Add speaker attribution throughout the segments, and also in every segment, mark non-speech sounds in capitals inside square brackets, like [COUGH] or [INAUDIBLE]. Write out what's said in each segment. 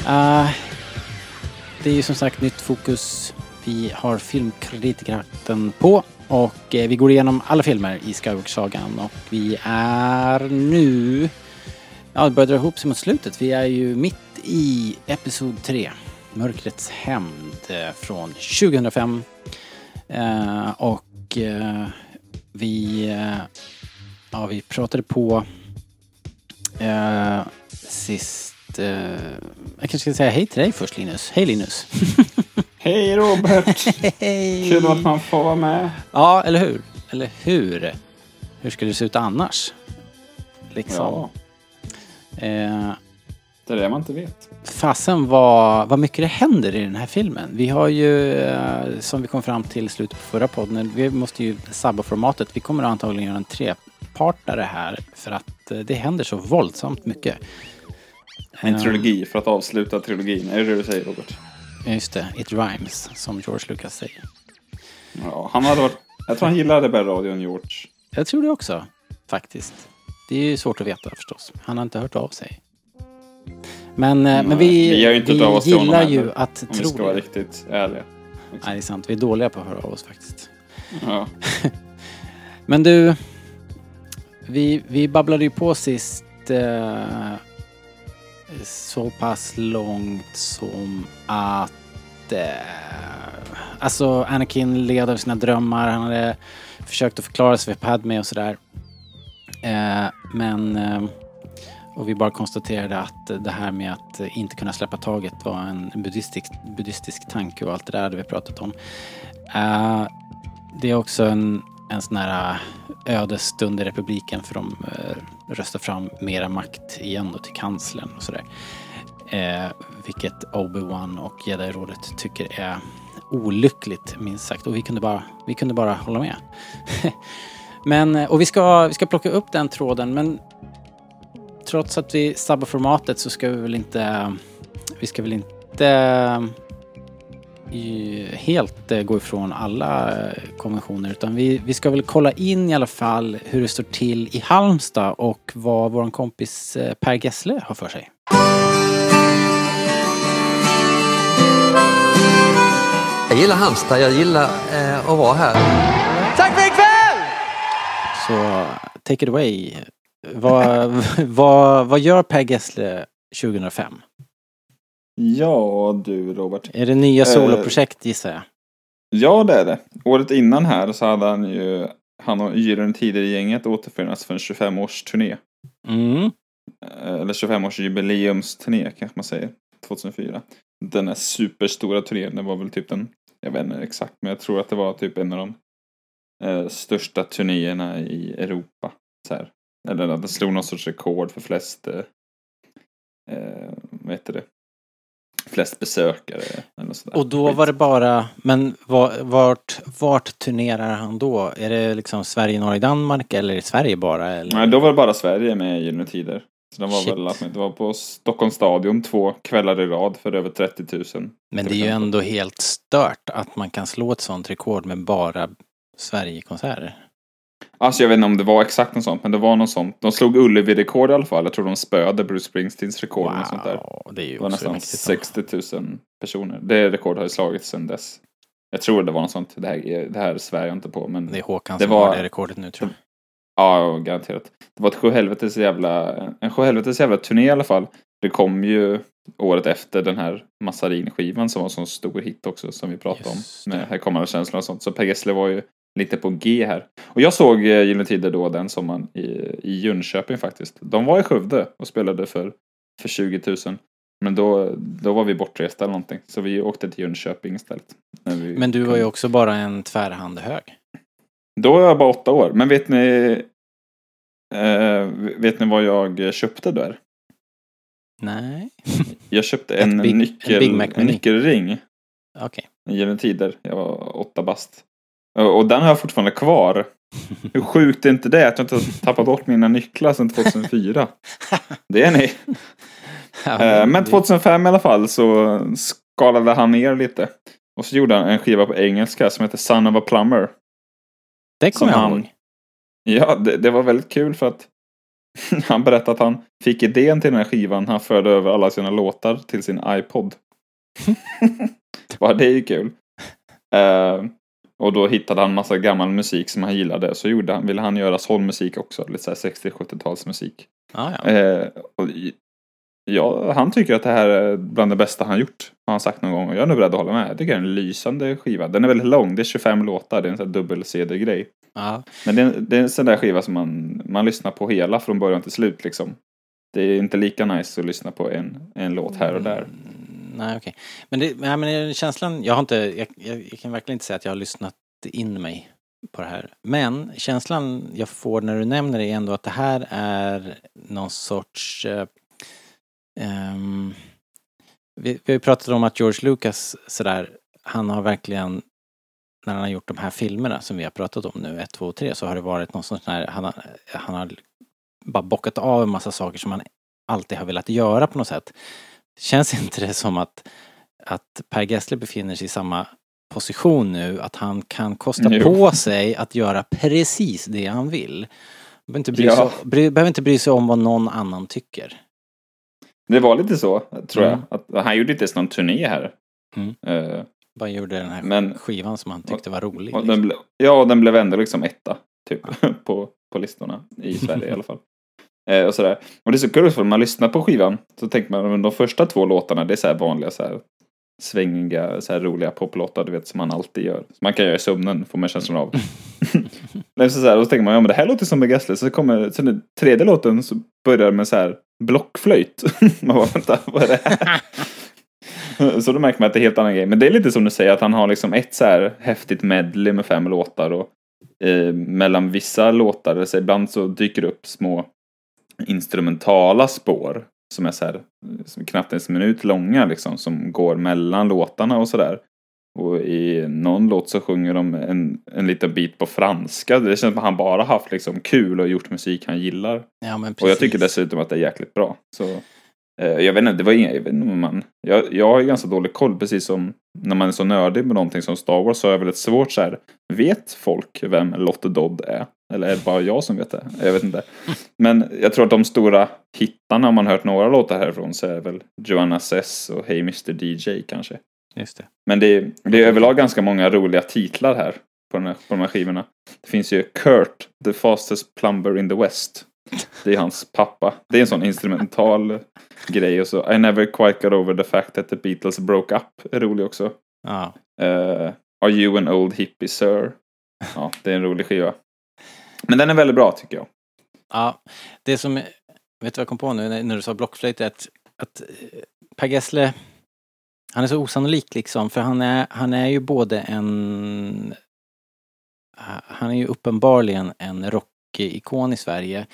Speaker 1: Uh, det är ju som sagt nytt fokus. Vi har filmkreditkarten på och eh, vi går igenom alla filmer i Skywalker-sagan och vi är nu... Ja, det börjar dra ihop sig mot slutet. Vi är ju mitt i Episod 3, Mörkrets hämnd eh, från 2005. Uh, och uh, vi, uh, ja, vi pratade på sist eh, jag kanske ska säga hej till dig först Linus. Hej Linus! [LAUGHS]
Speaker 2: Hej Robert!
Speaker 1: hej!
Speaker 2: Kul att man får vara med.
Speaker 1: Ja, eller hur? Eller hur? Hur skulle det se ut annars? Liksom.
Speaker 2: Ja,
Speaker 1: Eh,
Speaker 2: det är det man inte vet.
Speaker 1: fasen vad, vad mycket det händer i den här filmen. Vi har ju, eh, som vi kom fram till i slutet på förra podden, vi måste ju sabba formatet. Vi kommer antagligen göra en trepartare här för att eh, det händer så våldsamt mycket.
Speaker 2: En
Speaker 1: Eh,
Speaker 2: trilogi för att avsluta trilogin. Är det det du säger Robert?
Speaker 1: Just det, it rhymes, som George Lucas säger.
Speaker 2: Ja, han hade varit... Jag tror han gillade Rebellradion, George.
Speaker 1: Jag tror det också, faktiskt. Det är ju svårt att veta förstås. Han har inte hört av sig. Men, eh, men
Speaker 2: Nej,
Speaker 1: vi,
Speaker 2: vi har ju
Speaker 1: gillar
Speaker 2: heller,
Speaker 1: att
Speaker 2: Om vi
Speaker 1: tro
Speaker 2: ska vara
Speaker 1: det.
Speaker 2: riktigt ärliga.
Speaker 1: Nej, det är sant. Vi är dåliga på att höra av oss faktiskt.
Speaker 2: Ja. [LAUGHS]
Speaker 1: Men du, vi, vi babblade ju på sist eh, så pass långt som att eh, alltså Anakin led av sina drömmar. Han hade försökt att förklara sig för Padme och sådär. Eh, men eh, och vi bara konstaterade att det här med att inte kunna släppa taget var en buddhistisk, buddhistisk tanke och allt det där hade vi pratat om. Eh, det är också en, en sån här eh, ödesstund i republiken för de eh, rösta fram mera makt igen då till kanslern och sådär. Eh, vilket Obi-Wan och Jedi-rådet tycker är olyckligt minst sagt och vi kunde bara, vi kunde bara hålla med. [LAUGHS] men, eh, och vi ska, vi ska plocka upp den tråden men trots att vi sabbar formatet så ska vi väl inte, vi ska väl inte helt eh, gå ifrån alla eh, konventioner utan vi, vi ska väl kolla in i alla fall hur det står till i Halmstad och vad vår kompis eh, Per Gessle har för sig.
Speaker 3: Jag gillar Halmstad, jag gillar eh, att vara här.
Speaker 1: Så take it away. Vad, [LAUGHS] vad, vad gör Per Gessle 2005?
Speaker 2: Ja, du Robert.
Speaker 1: Är det nya
Speaker 2: Eh.
Speaker 1: soloprojekt gissar jag?
Speaker 2: Ja, det är det. Året innan här så hade han ju... Han och Gyllene Tider i gänget återförenats för en 25-årsturné.
Speaker 1: Mm.
Speaker 2: Eh, Eller 25-årsjubileumsturné kanske man säger. 2004. Den här superstora turnén, det var väl typ den, jag vet inte exakt, men jag tror att det var typ en av de eh, största turnéerna i Europa. Så här. Eller att det slog någon sorts rekord för flest, eh, eh, vad heter det, flest besökare. Eller sådär.
Speaker 1: Och då var det bara, men var, vart, vart turnerar han då? Är det liksom Sverige, Norge, Danmark eller är det Sverige bara? Eller?
Speaker 2: Nej, då var det bara Sverige med Gyllene Tider. Så den var
Speaker 1: Shit.
Speaker 2: väl, det var på Stockholms stadion två kvällar i rad för över 30 000.
Speaker 1: Men det är ju ändå helt stört att man kan slå ett sånt rekord med bara Sverigekonserter.
Speaker 2: Alltså jag vet inte om det var exakt något sånt, men det var något sånt. De slog Ullevi-rekord i alla fall. Jag tror de spöade Bruce Springsteens rekord eller sånt där.
Speaker 1: Wow, det är ju
Speaker 2: Det var nästan
Speaker 1: mäktigt.
Speaker 2: 60 000 personer. Det rekord har ju slagits sedan dess. Jag tror det var något sånt. Det här, är- det här svär jag inte på, men
Speaker 1: Det är Håkan
Speaker 2: Det
Speaker 1: som
Speaker 2: var-
Speaker 1: har det rekordet nu tror jag.
Speaker 2: ja, garanterat. Det var ett sjuhelvetes jävla, en sjuhelvetes jävla turné i alla fall. Det kom ju året efter den här Massarin-skivan som var en sån stor hit också som vi pratade
Speaker 1: Just
Speaker 2: om. Med Här kommer alla känslor och sånt. Så Per Gessle var ju lite på G här. Och jag såg eh, Gyllene Tider då den sommaren i, i Jönköping faktiskt. De var i Skövde och spelade för, för 20 000. Men då, då var vi bortresta eller någonting. Så vi åkte till Jönköping istället.
Speaker 1: Men du var ju också bara en tvärhand hög.
Speaker 2: Då var jag bara åtta år. Men vet ni... Eh, vet ni vad jag köpte där?
Speaker 1: Nej,
Speaker 2: Jag köpte [LAUGHS] en,
Speaker 1: Big- en
Speaker 2: nyckel, en
Speaker 1: meny.
Speaker 2: nyckelring
Speaker 1: okej.
Speaker 2: i Gyllene Tider. Jag var åtta bast. Och den har jag fortfarande kvar. [LAUGHS] Hur sjukt är inte det att jag inte har tappat bort mina nycklar sedan 2004? [LAUGHS] Det är ni. Eh, Men
Speaker 1: det-
Speaker 2: 2005 i alla fall så skalade han ner lite. Och så gjorde han en skiva på engelska som heter Son of a Plumber.
Speaker 1: Det kommer jag ihåg.
Speaker 2: Ja, det, det var väldigt kul för att [LAUGHS] han berättade att han fick idén till den här skivan. Han förde över alla sina låtar till sin iPod. Bara det är ju kul. Eh, och då hittade han massa gammal musik som han gillade. Så gjorde han, ville han göra soulmusik också. Lite såhär 60-70-talsmusik.
Speaker 1: Ja, ja.
Speaker 2: Eh, och ja, han tycker att det här är bland det bästa han gjort. Har han sagt någon gång. Och jag är nog beredd att hålla med. Jag tycker det är en lysande skiva. Den är väldigt lång. Det är 25 låtar. Det är en sån dubbel-CD-grej.
Speaker 1: ja.
Speaker 2: Men det är, det är en sån där skiva som man, man lyssnar på hela från början till slut liksom. Det är inte lika nice att lyssna på en, en låt här och där.
Speaker 1: Mm, nej, okej. Men, det, nej, men känslan, jag har inte, jag, jag, jag kan verkligen inte säga att jag har lyssnat in mig på det här. Men känslan jag får när du nämner det är ändå att det här är någon sorts... Eh, ehm, vi, vi har ju pratat om att George Lucas sådär, han har verkligen när han har gjort de här filmerna som vi har pratat om nu, 1, 2 och 3, så har det varit någon sån här, han har, han har bara bockat av en massa saker som han alltid har velat göra på något sätt. Känns inte det som att, att Per Gessle befinner sig i samma position nu, att han kan kosta
Speaker 2: Jo.
Speaker 1: på sig att göra precis det han vill? Behöver inte, bry sig,
Speaker 2: Ja.
Speaker 1: bry, behöver inte bry sig om vad någon annan tycker.
Speaker 2: Det var lite så, tror
Speaker 1: Mm.
Speaker 2: jag. Att, han gjorde inte ens någon turné här.
Speaker 1: Mm.
Speaker 2: Eh,
Speaker 1: Bara gjorde den här
Speaker 2: Men-
Speaker 1: skivan som han tyckte var rolig.
Speaker 2: och
Speaker 1: liksom.
Speaker 2: den ble, ja, den blev ändå liksom etta. Typ, [LAUGHS] på, på listorna. I Sverige i alla fall. Eh, och sådär. Och det är så kul för när man lyssnar på skivan så tänker man att de första två låtarna det är så vanliga så här svängiga, så här roliga poplåtar du vet som man alltid gör. Som man kan göra i sömnen får man känslan av. [LAUGHS] Nej, så så här, och så tänker man, ja men det här låter som Gessle. Så kommer, sen den tredje låten så börjar med så här blockflöjt. [LAUGHS] man bara, vänta, vad är det här? [LAUGHS] så då märker man att det är helt annan grej. Men det är lite som du säger, att han har liksom ett så här häftigt medley med fem låtar. Och eh, mellan vissa låtar, så ibland så dyker det upp små instrumentala spår. Som är så här, som är knappt en minut långa liksom, som går mellan låtarna och sådär. Och i någon låt så sjunger de en, en liten bit på franska. Det känns som att han bara haft liksom kul och gjort musik han gillar.
Speaker 1: ja,
Speaker 2: Och jag tycker dessutom att det är jäkligt bra. Så, eh, jag vet inte, det var inga, jag vet inte man... Jag, jag har ganska dålig koll, precis som när man är så nördig med någonting som Star Wars så har jag väldigt svårt så här. Vet folk vem Lotte Dodd är? Eller är det bara jag som vet det? Jag vet inte. Men jag tror att de stora hittarna, om man hört några låtar härifrån, så är väl Joanna Sess och Hey Mr DJ kanske.
Speaker 1: Just det.
Speaker 2: Men det är, det är överlag ganska många roliga titlar här på, den här på de här skivorna. Det finns ju Kurt, the fastest plumber in the West. Det är hans pappa. Det är en sån instrumental grej. Och så I never quite got over the fact that the Beatles broke up. är rolig också.
Speaker 1: Ja.
Speaker 2: Eh, Are you an old hippie sir? Ja, det är en rolig skiva. Men den är väldigt bra tycker jag.
Speaker 1: Ja, det som, vet du vad jag kom på nu när, när du sa blockflöjt, är att, att eh, Per Gessle, han är så osannolik liksom, för han är, han är ju både en, eh, han är ju uppenbarligen en rockikon i Sverige.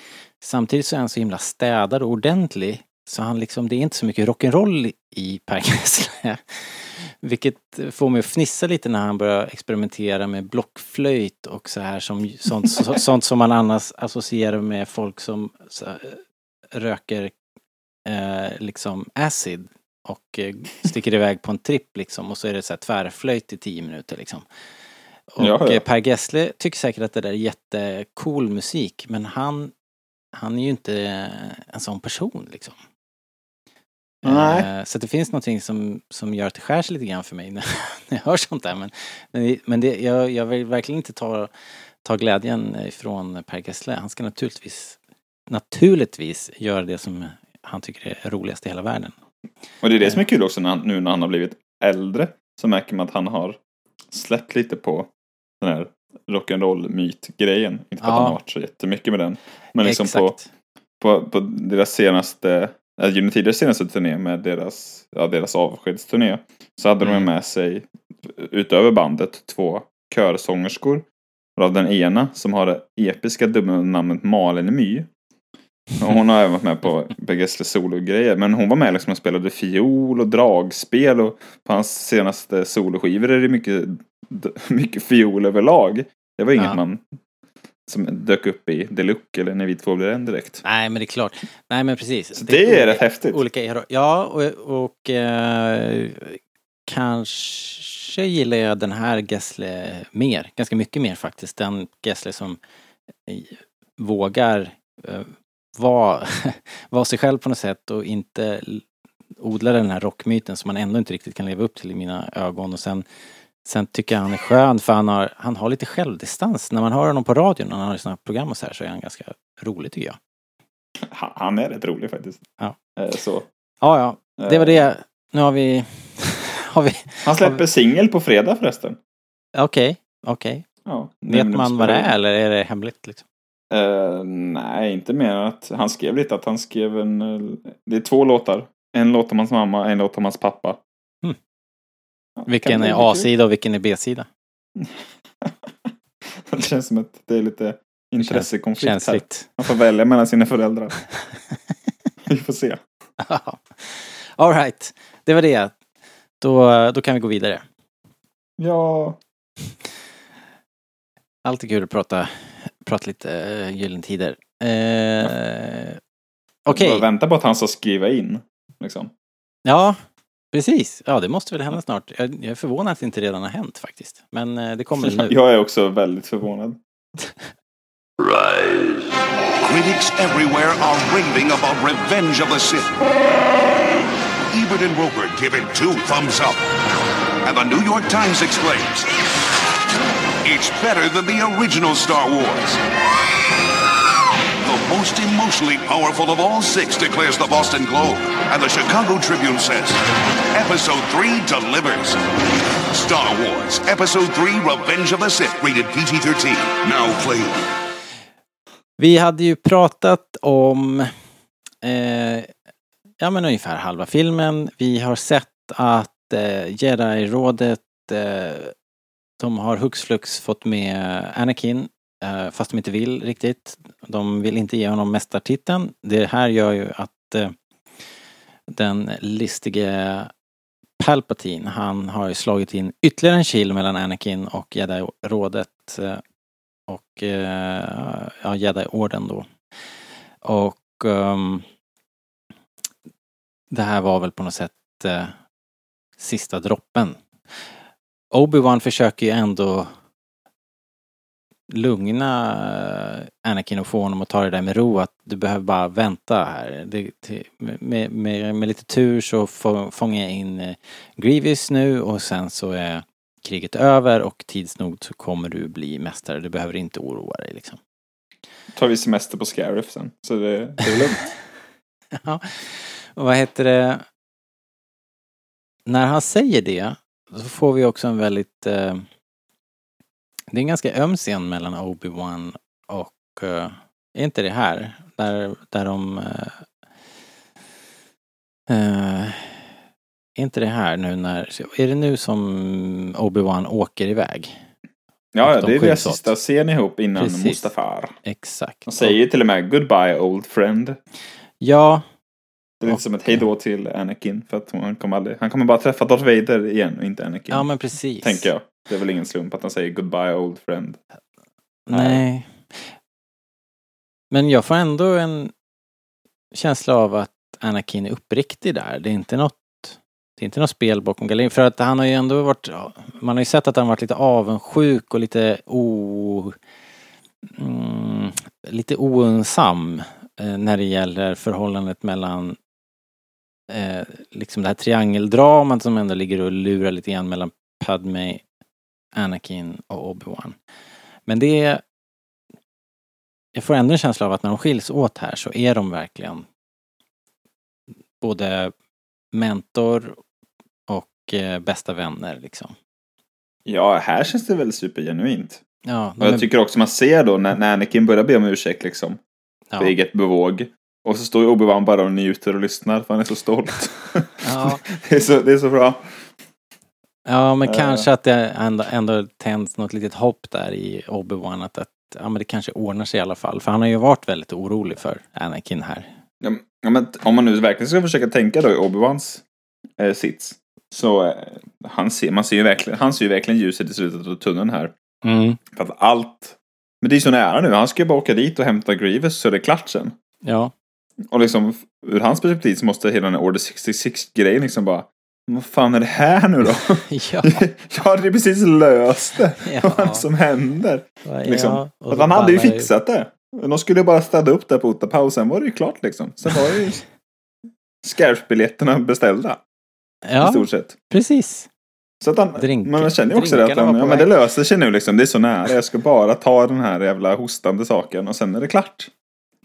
Speaker 1: Samtidigt så är han så himla städad och ordentlig, så han liksom, det är inte så mycket rock'n'roll i Per Gessle. Vilket får mig att fnissa lite när han börjar experimentera med blockflöjt och så här som, sånt, så, [LAUGHS] sånt som man annars associerar med folk som så, här, röker eh, liksom acid och eh, sticker iväg på en tripp liksom och så är det så här tvärflöjt i tio minuter liksom. Och
Speaker 2: Ja, ja.
Speaker 1: eh, Per Gessle tycker säkert att det där är jättecool musik men han, han är ju inte en sån person liksom.
Speaker 2: Nej.
Speaker 1: Eh, Så det finns någonting som, som gör att det skär sig lite grann för mig [LAUGHS] när, när jag hör sånt där. Men, men, det- men det, jag, jag vill verkligen inte ta, ta glädjen ifrån Per Gessle. Han ska naturligtvis, naturligtvis göra det som han tycker är roligast i hela världen.
Speaker 2: Och det är det som är kul också när han, nu när han har blivit äldre. Så märker man att han har släppt lite på den här rock'n'roll myt-grejen. Inte för att
Speaker 1: Ja.
Speaker 2: han har varit så jättemycket med den. Men liksom på, på, på deras senaste, äh, Gyllene Tiders senaste turné med deras, ja, deras avskedsturné. Så hade de
Speaker 1: Mm.
Speaker 2: med sig, utöver bandet, två körsångerskor. Varav den ena som har det episka dubbelnamnet Malin My. Och hon har även varit med på Begessle solo-grejer. Men hon var med liksom och spelade fiol och dragspel. Och på hans senaste soloskivor är det mycket, mycket fiol överlag. Det var inget
Speaker 1: Ja.
Speaker 2: man som dök upp i Deluxe eller när vi två blev en direkt.
Speaker 1: Nej, men det är klart. Nej, men precis.
Speaker 2: Så det är rätt häftigt.
Speaker 1: Olika Ja, och, och eh, kanske gillar jag den här Gessle mer. Ganska mycket mer faktiskt. Den Gessle som eh, vågar eh, vara, [LAUGHS] vara sig själv på något sätt och inte odla den här rockmyten som man ändå inte riktigt kan leva upp till i mina ögon. Och sen, sen tycker jag han är skön för han har, han har lite självdistans. När man hör honom på radion, när han har sina program och så här, så är han ganska rolig tycker jag.
Speaker 2: Han, är rätt rolig faktiskt.
Speaker 1: Ja.
Speaker 2: Eh, Så.
Speaker 1: Ja, ja. Det var
Speaker 2: Eh,
Speaker 1: det. Nu har vi... [LAUGHS] har vi...
Speaker 2: Han släpper singel på fredag förresten.
Speaker 1: Okej, okej.
Speaker 2: Ja,
Speaker 1: Vet man vad det är eller är det hemligt liksom?
Speaker 2: Eh, nej, inte mer än att han skrev lite att han skrev en... eh, Det är två låtar. En låt om hans mamma, en låt om hans pappa. Ja,
Speaker 1: Vilken är. A-sida och vilken är B-sida? [LAUGHS]
Speaker 2: det känns som att det är lite intressekonflikt här.
Speaker 1: Känsligt.
Speaker 2: Man får välja mellan sina föräldrar. [LAUGHS] Vi får se.
Speaker 1: All right. det var det. Då, då kan vi gå vidare.
Speaker 2: Ja,
Speaker 1: Alltid kul att prata, prata lite uh, Gyllene Eh, Okej,
Speaker 2: bara vänta på att han ska skriva in. Liksom.
Speaker 1: ja, precis. Ja, det måste väl hända snart. Jag, jag är förvånad att det inte redan har hänt faktiskt. Men eh, det kommer nu. [LAUGHS]
Speaker 2: Jag är också väldigt förvånad.
Speaker 4: Critics everywhere are raving about Revenge of the Sith. Ebert and Roper give it two thumbs up. And the New York Times exclaims, It's better than the original Star Wars. The most emotionally powerful of all six, declares the Boston Globe. And the Chicago Tribune says, Episode 3 delivers. Star Wars, Episode 3 Revenge of the Sith, rated PG 13. Now playing.
Speaker 1: Vi hade ju pratat om eh, ja men ungefär halva filmen. Vi har sett att eh, Jedi-rådet eh, de har hux flux fått med Anakin eh, fast de inte vill riktigt. De vill inte ge honom mästartiteln. Det här gör ju att eh, den listige Palpatine, han har ju slagit in ytterligare en kil mellan Anakin och Jedi-rådet. Eh, och eh, ja, Jedi-orden då. Och um, det här var väl på något sätt uh, sista droppen. Obi-Wan försöker ju ändå lugna eh, Anakin och få honom att ta det där med ro att du behöver bara vänta här. Det, med, med, med lite tur så få, fångar jag in eh, Grievous nu och sen så är kriget över och tids nog så kommer du bli mästare. Du behöver inte oroa dig liksom.
Speaker 2: tar vi semester på Scarif sen. Så det, det är lugnt. [LAUGHS]
Speaker 1: Ja, och vad heter det? När han säger det så får vi också en väldigt... Eh, det är en ganska öm scen mellan Obi-Wan och... Eh, är inte det här? Där, där de... Eh, eh, är inte det här nu när... Är det nu som Obi-Wan åker iväg?
Speaker 2: Ja, ja,
Speaker 1: De
Speaker 2: det är deras sista scen ihop innan
Speaker 1: Precis.
Speaker 2: Mustafar.
Speaker 1: Exakt.
Speaker 2: De säger till och med goodbye old friend.
Speaker 1: Ja,
Speaker 2: Det är lite
Speaker 1: Och-
Speaker 2: som ett hejdå till Anakin. För att han kommer, aldrig, han kommer bara träffa Darth Vader igen och inte Anakin.
Speaker 1: ja men precis.
Speaker 2: Tänker jag. Det är väl ingen slump att han säger goodbye old friend.
Speaker 1: Nej. Men jag får ändå en känsla av att Anakin är uppriktig där. Det är inte något det är inte något spel bakom galleriet. För att han har ju ändå varit, man har ju sett att han varit lite avundsjuk och lite o... Mm, lite oönsam eh, när det gäller förhållandet mellan eh, liksom det här triangeldramat som ändå ligger och lurar lite grann mellan Padme, Anakin och Obi-Wan. Men det är... Jag får ändå en känsla av att när de skiljs åt här så är de verkligen både mentor och eh, bästa vänner liksom.
Speaker 2: Ja, här känns det väl supergenuint.
Speaker 1: Ja,
Speaker 2: Och jag tycker också man ser då när, när Anakin börjar be om ursäkt liksom.
Speaker 1: ja,
Speaker 2: För eget bevåg. Och så står ju Obi-Wan bara och njuter och lyssnar för han är så stolt.
Speaker 1: ja, [LAUGHS]
Speaker 2: det, är så, det är så bra.
Speaker 1: Ja, men
Speaker 2: Eh.
Speaker 1: kanske att det ändå, ändå tänds något litet hopp där i Obi-Wan att, att ja, men det kanske ordnar sig i alla fall. För han har ju varit väldigt orolig för Anakin här.
Speaker 2: Ja, men- om man nu verkligen ska försöka tänka då i Obi-Wans eh, sits. Så eh, han ser, man ser ju verkligen, han ser ju verkligen ljuset i slutet av tunneln här.
Speaker 1: Mm.
Speaker 2: För att allt, men det är så nära nu. Han ska ju bara åka dit och hämta Grievous så är det klart sen.
Speaker 1: Ja.
Speaker 2: Och liksom ur hans perspektiv så måste hela den här Order 66-grejen liksom bara vad fan är det här nu då? [LAUGHS]
Speaker 1: ja.
Speaker 2: Jag hade ju precis löst det.
Speaker 1: Ja. [LAUGHS]
Speaker 2: Vad är det som händer? Liksom.
Speaker 1: ja.
Speaker 2: För
Speaker 1: så
Speaker 2: han hade ju fixat det. De skulle ju bara städa upp det på Ottapaus, sen var det ju klart liksom. Sen var ju [LAUGHS] Scarf-biljetterna beställda i
Speaker 1: Ja,
Speaker 2: stort sett.
Speaker 1: precis.
Speaker 2: Så att han,
Speaker 1: Drink-
Speaker 2: man känner ju också det att han, ja, men det löser sig nu liksom. Det är så nära. Jag ska bara ta den här jävla hostande saken och sen är det klart.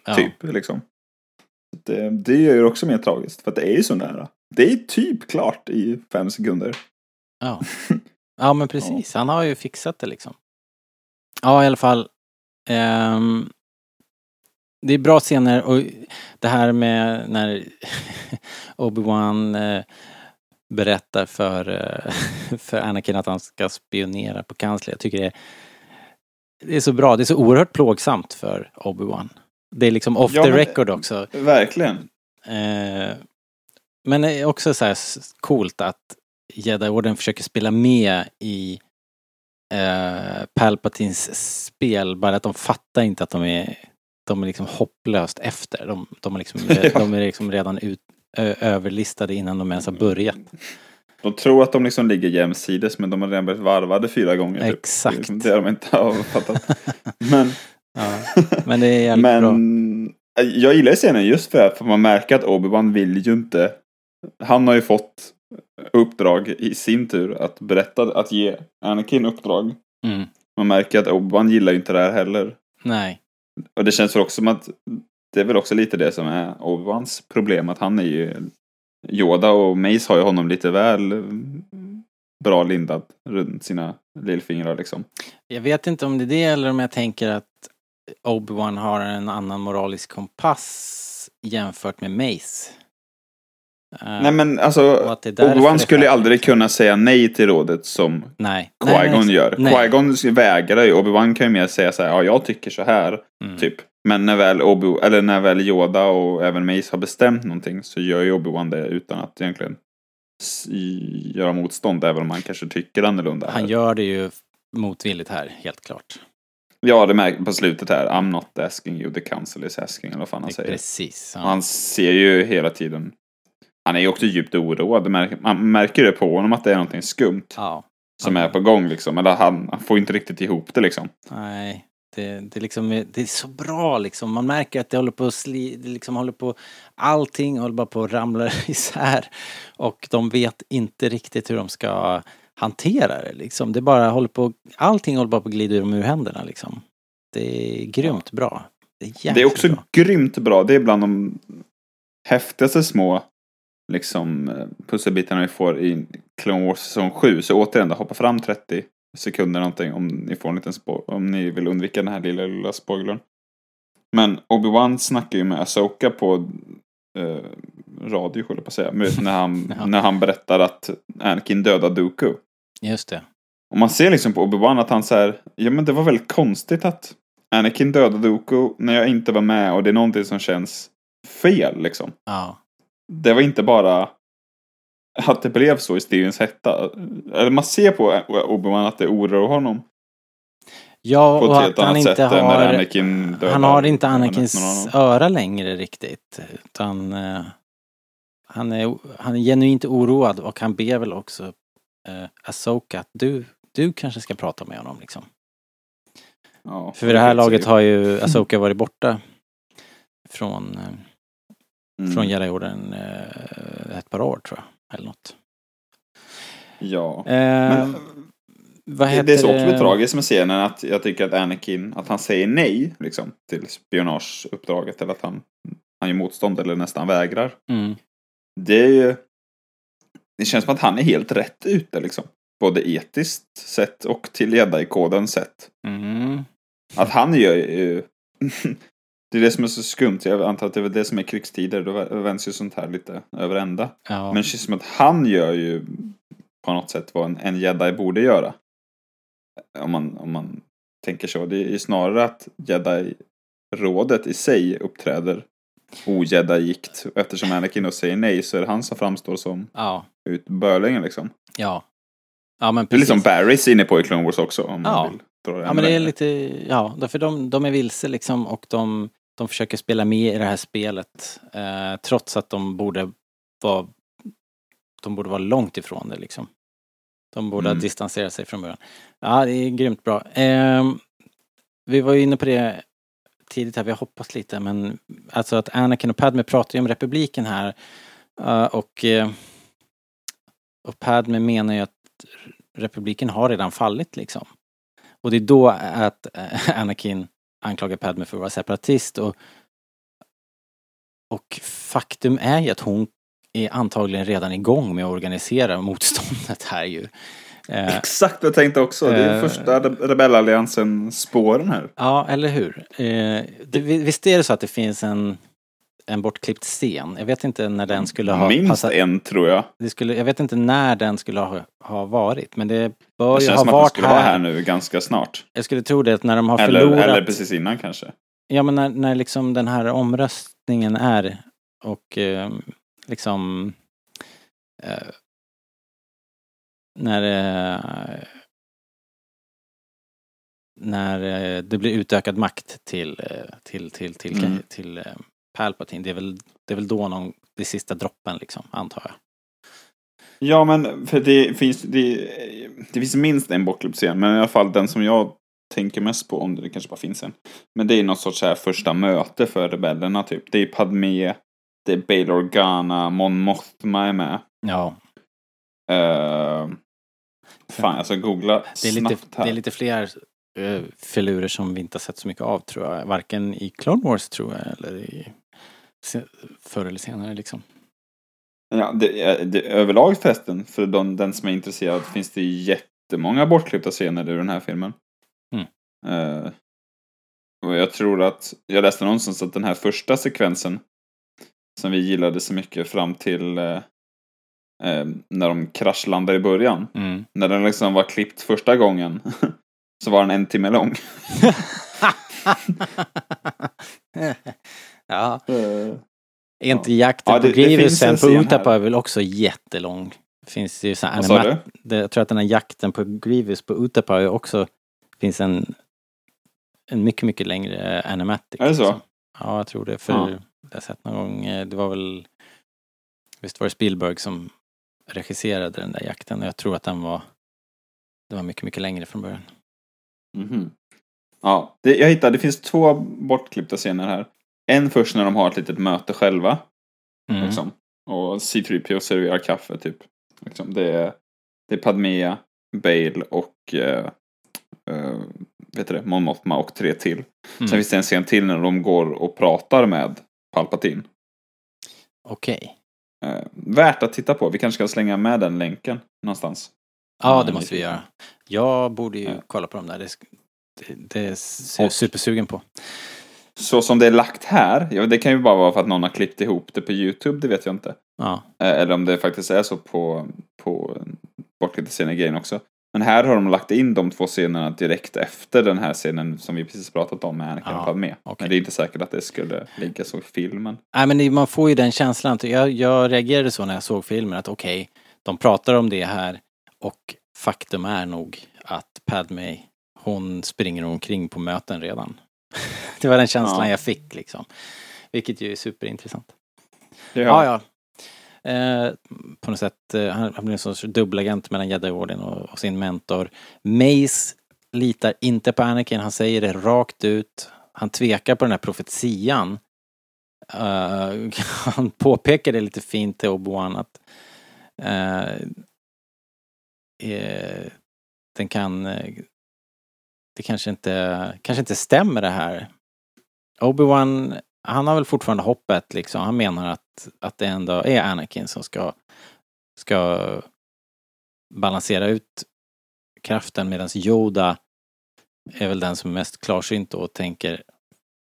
Speaker 1: Ja.
Speaker 2: Typ liksom. Det, det gör ju också mer tragiskt. För att det är ju så nära. Det är typ klart i fem sekunder.
Speaker 1: Ja. [LAUGHS] ja, men precis. Han har ju fixat det liksom. Ja, i alla fall. Ehm, det är bra scener och det här med när [LAUGHS] Obi-Wan eh, berättar för, eh, [LAUGHS] för Anakin att han ska spionera på kansler. Jag tycker det är, det är så bra. Det är så oerhört plågsamt för Obi-Wan. Det är liksom off
Speaker 2: Ja,
Speaker 1: the record också.
Speaker 2: Verkligen.
Speaker 1: Eh, men det är också så här coolt att Jedi-orden försöker spela med i eh, Palpatines spel, bara att de fattar inte att de är, de är liksom hopplöst efter. De, de, är, liksom, [LAUGHS]
Speaker 2: Ja.
Speaker 1: de är liksom redan ut, ö, överlistade innan de ens har börjat.
Speaker 2: De tror att de liksom ligger jämsides men de har redan blivit varvade fyra gånger. Typ.
Speaker 1: Exakt.
Speaker 2: Det är liksom de inte har fattat. [LAUGHS] men
Speaker 1: Ja. Men det är jävligt bra.
Speaker 2: men jag gillar scenen just för att man märker att Obi-Wan vill ju inte. Han har ju fått uppdrag i sin tur att berätta, att ge Anakin uppdrag.
Speaker 1: Mm.
Speaker 2: Man märker att Obi-Wan gillar ju inte det här heller.
Speaker 1: Nej.
Speaker 2: Och det känns väl också som att det är väl också lite det som är Obi-Wans problem. Att han är ju Yoda och Mace har ju honom lite väl mm, bra lindad runt sina lillfingrar liksom.
Speaker 1: Jag vet inte om det är det eller om jag tänker att Obi-Wan har en annan moralisk kompass jämfört med Mace. Eh,
Speaker 2: Nej men alltså, Obi-Wan skulle aldrig kunna säga nej till rådet som Qui-Gon gör. Qui-Gon vägrar ju. Obi-Wan kan ju mer säga så här, ja jag tycker så här,
Speaker 1: Mm.
Speaker 2: typ. Men när väl, Obi eller när väl Yoda och även Mace har bestämt någonting så gör ju Obi-Wan det utan att egentligen göra motstånd, även om han kanske tycker annorlunda.
Speaker 1: Han
Speaker 2: här.
Speaker 1: gör det ju motvilligt här, helt klart.
Speaker 2: Ja, det märker på slutet här. I'm not asking you, the council is asking, eller vad fan han säger.
Speaker 1: Precis. Ja.
Speaker 2: Han ser ju hela tiden, han är ju också djupt oroad. Man märker det på honom att det är någonting skumt
Speaker 1: ja.
Speaker 2: som är på gång liksom. Eller han, han får inte riktigt ihop det liksom.
Speaker 1: Nej. Det, det, liksom, är- det är så bra liksom. Man märker att det håller på att sli, det liksom håller på, allting håller bara på att ramla [LAUGHS] isär. Och de vet inte riktigt hur de ska hantera det liksom. Det bara håller på, allting håller bara på att glida ur ur händerna liksom. Det är grymt bra. Det är,
Speaker 2: Det är också
Speaker 1: bra.
Speaker 2: grymt bra. Det är bland de häftigaste små liksom pusselbitarna vi får i Clone Wars säsong 7. Så återigen, hoppa fram 30 sekunder någonting om ni får en liten spo- om ni vill undvika den här lilla, lilla spoilern. Men Obi-Wan snackar ju med Asoka på eh, radio, höll jag på att säga, med- när han, [LAUGHS]
Speaker 1: Ja.
Speaker 2: när han berättar att Anakin dödade Dooku.
Speaker 1: Just det.
Speaker 2: Och man ser liksom på Obi-Wan att han säger ja men det var väldigt konstigt att Anakin dödade Dooku när jag inte var med och det är någonting som känns fel liksom.
Speaker 1: Ja.
Speaker 2: Det var inte bara att det blev så i stridens hetta. Eller man ser på Obi-Wan att det oroar honom
Speaker 1: Ja,
Speaker 2: på
Speaker 1: och
Speaker 2: helt
Speaker 1: att han inte har... Han har inte Anakins öra längre riktigt. Utan eh, han, är, han är genuint oroad och han ber väl också eh, Asoka att du, du kanske ska prata med honom liksom.
Speaker 2: Ja,
Speaker 1: För vid det här laget har ju Asoka varit borta från, eh,
Speaker 2: Mm.
Speaker 1: från Jedi-orden eh, ett par år tror jag. Eller något.
Speaker 2: Ja.
Speaker 1: Eh,
Speaker 2: Men, det, det är så också lite tragiskt med scenen att jag tycker att Anakin, att han säger nej liksom till spionageuppdraget eller att han, han gör motstånd eller nästan vägrar.
Speaker 1: Mm,
Speaker 2: Det är ju... Det känns som att han är helt rätt ute liksom. Både etiskt sett och till jedi-koden sett.
Speaker 1: mm,
Speaker 2: Att han gör ju... [LAUGHS] det är det som är så skumt. Jag antar att det är det som är krigstider. Då vänds ju sånt här lite över ända.
Speaker 1: ja.
Speaker 2: Men det känns som att han gör ju på något sätt vad en, en jedi borde göra. Om man, om man tänker så. Det är ju snarare att jedi-rådet i sig uppträder ojedi-gikt. Eftersom Anakin då säger nej så är det han som framstår som
Speaker 1: Ja,
Speaker 2: ut bölingen liksom.
Speaker 1: ja. Ja, men
Speaker 2: Det är liksom Barrys inne på i Clone Wars också. Om
Speaker 1: Ja.
Speaker 2: man vill dra det
Speaker 1: Ja, men det är lite, ja, därför de, de är vilse liksom och de, de försöker spela med i det här spelet eh, trots att de borde vara, de borde vara långt ifrån det liksom. De borde
Speaker 2: Mm.
Speaker 1: ha distanserat sig från början. Ja, det är grymt bra. Eh, vi var ju inne på det tidigt här, vi har hoppats lite, men alltså att Anakin och Padme pratar ju om republiken här eh, och, eh, och Padme menar ju att republiken har redan fallit liksom. Och det är då att eh, Anakin anklagar Padme för att vara separatist och och faktum är ju att hon är antagligen redan igång med att organisera motståndet här ju. Eh,
Speaker 2: Exakt vad jag tänkte också. Det är
Speaker 1: Eh.
Speaker 2: första Re- rebellalliansen spåren här.
Speaker 1: Ja, eller hur? Eh, det, visst är det så att det finns en, en bortklippt scen? Jag vet inte när den skulle ha
Speaker 2: Minst
Speaker 1: passat.
Speaker 2: en tror jag.
Speaker 1: Det skulle, jag vet inte när den skulle ha, ha varit, men det bör
Speaker 2: Det
Speaker 1: ju
Speaker 2: känns
Speaker 1: ha
Speaker 2: som att den
Speaker 1: varit
Speaker 2: skulle
Speaker 1: här.
Speaker 2: vara här nu ganska snart.
Speaker 1: Jag skulle tro det, att när de har
Speaker 2: Eller,
Speaker 1: förlorat...
Speaker 2: eller precis innan kanske.
Speaker 1: Ja, men när, när liksom den här omröstningen är och eh, liksom eh, när eh, när eh, det blir utökad makt till eh, till till till,
Speaker 2: Mm.
Speaker 1: till Palpatine. Det är väl det är väl då någon det sista droppen liksom antar jag.
Speaker 2: Ja, men för det finns, det, det finns minst en bortklippt scen. Men i alla fall den som jag tänker mest på, om det kanske bara finns en. Men det är något sorts här första möte för rebellerna typ. Det är Padme, det är Bail Organa, Mon Mothma är med.
Speaker 1: Ja,
Speaker 2: Uh, fan, jag ska googla
Speaker 1: det är lite
Speaker 2: här.
Speaker 1: det är lite fler uh, filurer som vi inte har sett så mycket av tror jag. Varken i Clone Wars tror jag eller i förr eller senare liksom.
Speaker 2: Ja, det, det, överlag förresten, för de, den som är intresserad, finns det jättemånga bortklippta scener ur den här filmen.
Speaker 1: Mm.
Speaker 2: Eh, och jag tror att, jag läste någonstans att den här första sekvensen, som vi gillade så mycket fram till eh, eh, när de kraschlandade i början.
Speaker 1: Mm.
Speaker 2: När den liksom var klippt första gången, [LAUGHS] så var den en timme lång. [LAUGHS]
Speaker 1: ja,
Speaker 2: Eh,
Speaker 1: är inte jakten
Speaker 2: Ja, det-
Speaker 1: på
Speaker 2: det
Speaker 1: Grievous
Speaker 2: finns en
Speaker 1: sen på Utapa är väl också jättelång? Finns det ju så här
Speaker 2: sa
Speaker 1: anima-
Speaker 2: du?
Speaker 1: det, Jag tror att den här jakten på Grievous på Utapa är också finns en en mycket, mycket längre animatic.
Speaker 2: Är det så?
Speaker 1: liksom. Ja, jag tror det. För
Speaker 2: Ja.
Speaker 1: jag har sett någon gång, eh, det var väl Visst var det Spielberg som regisserade den där jakten och jag tror att den var det var mycket, mycket längre från början.
Speaker 2: Mhm. Ja, det, jag hittade, det finns två bortklippta scener här. En först när de har ett litet möte själva.
Speaker 1: Mm.
Speaker 2: Liksom. Och C3PO serverar kaffe typ. Liksom. Det, är, det är Padmea, Bale och eh, eh, vet du det, Mon Mothma och tre till.
Speaker 1: Mm.
Speaker 2: Sen finns det en scen till när de går och pratar med Palpatine.
Speaker 1: Okej.
Speaker 2: Eh, värt att titta på. Vi kanske ska slänga med den länken någonstans.
Speaker 1: Ja, det måste vi göra. Jag borde ju kolla på dem där. Det, det, det ser jag supersugen på.
Speaker 2: Så som det är lagt här, ja, det kan ju bara vara för att någon har klippt ihop det på YouTube, det vet jag inte.
Speaker 1: Ja.
Speaker 2: Eh, Eller om det faktiskt är så på, på bortklippta scener grejen också. Men här har de lagt in de två scenerna direkt efter den här scenen som vi precis pratat om med Anakin
Speaker 1: Ja,
Speaker 2: Padme.
Speaker 1: okej.
Speaker 2: Men det är inte säkert att det skulle ligga så i filmen.
Speaker 1: Nej, men man får ju den känslan. Jag, jag reagerade så när jag såg filmen att okej, de pratar om det här och faktum är nog att Padme, hon springer omkring på möten redan. [LAUGHS] det var den känslan
Speaker 2: Ja.
Speaker 1: jag fick liksom. Vilket ju är superintressant.
Speaker 2: Ja,
Speaker 1: Ja, ja. Eh, på något sätt, eh, han, han blir en sorts dubbelagent mellan Jedi-orden och, och sin mentor. Mace litar inte på Anakin, han säger det rakt ut. Han tvekar på den här profetian. Uh, [LAUGHS] han påpekar det lite fint till Obi-Wan att uh, eh, den kan eh, det kanske inte, kanske inte stämmer det här. Obi-Wan, han har väl fortfarande hoppet liksom. Han menar att, att det ändå är Anakin som ska, ska balansera ut kraften medan Yoda är väl den som är mest klarsynt och tänker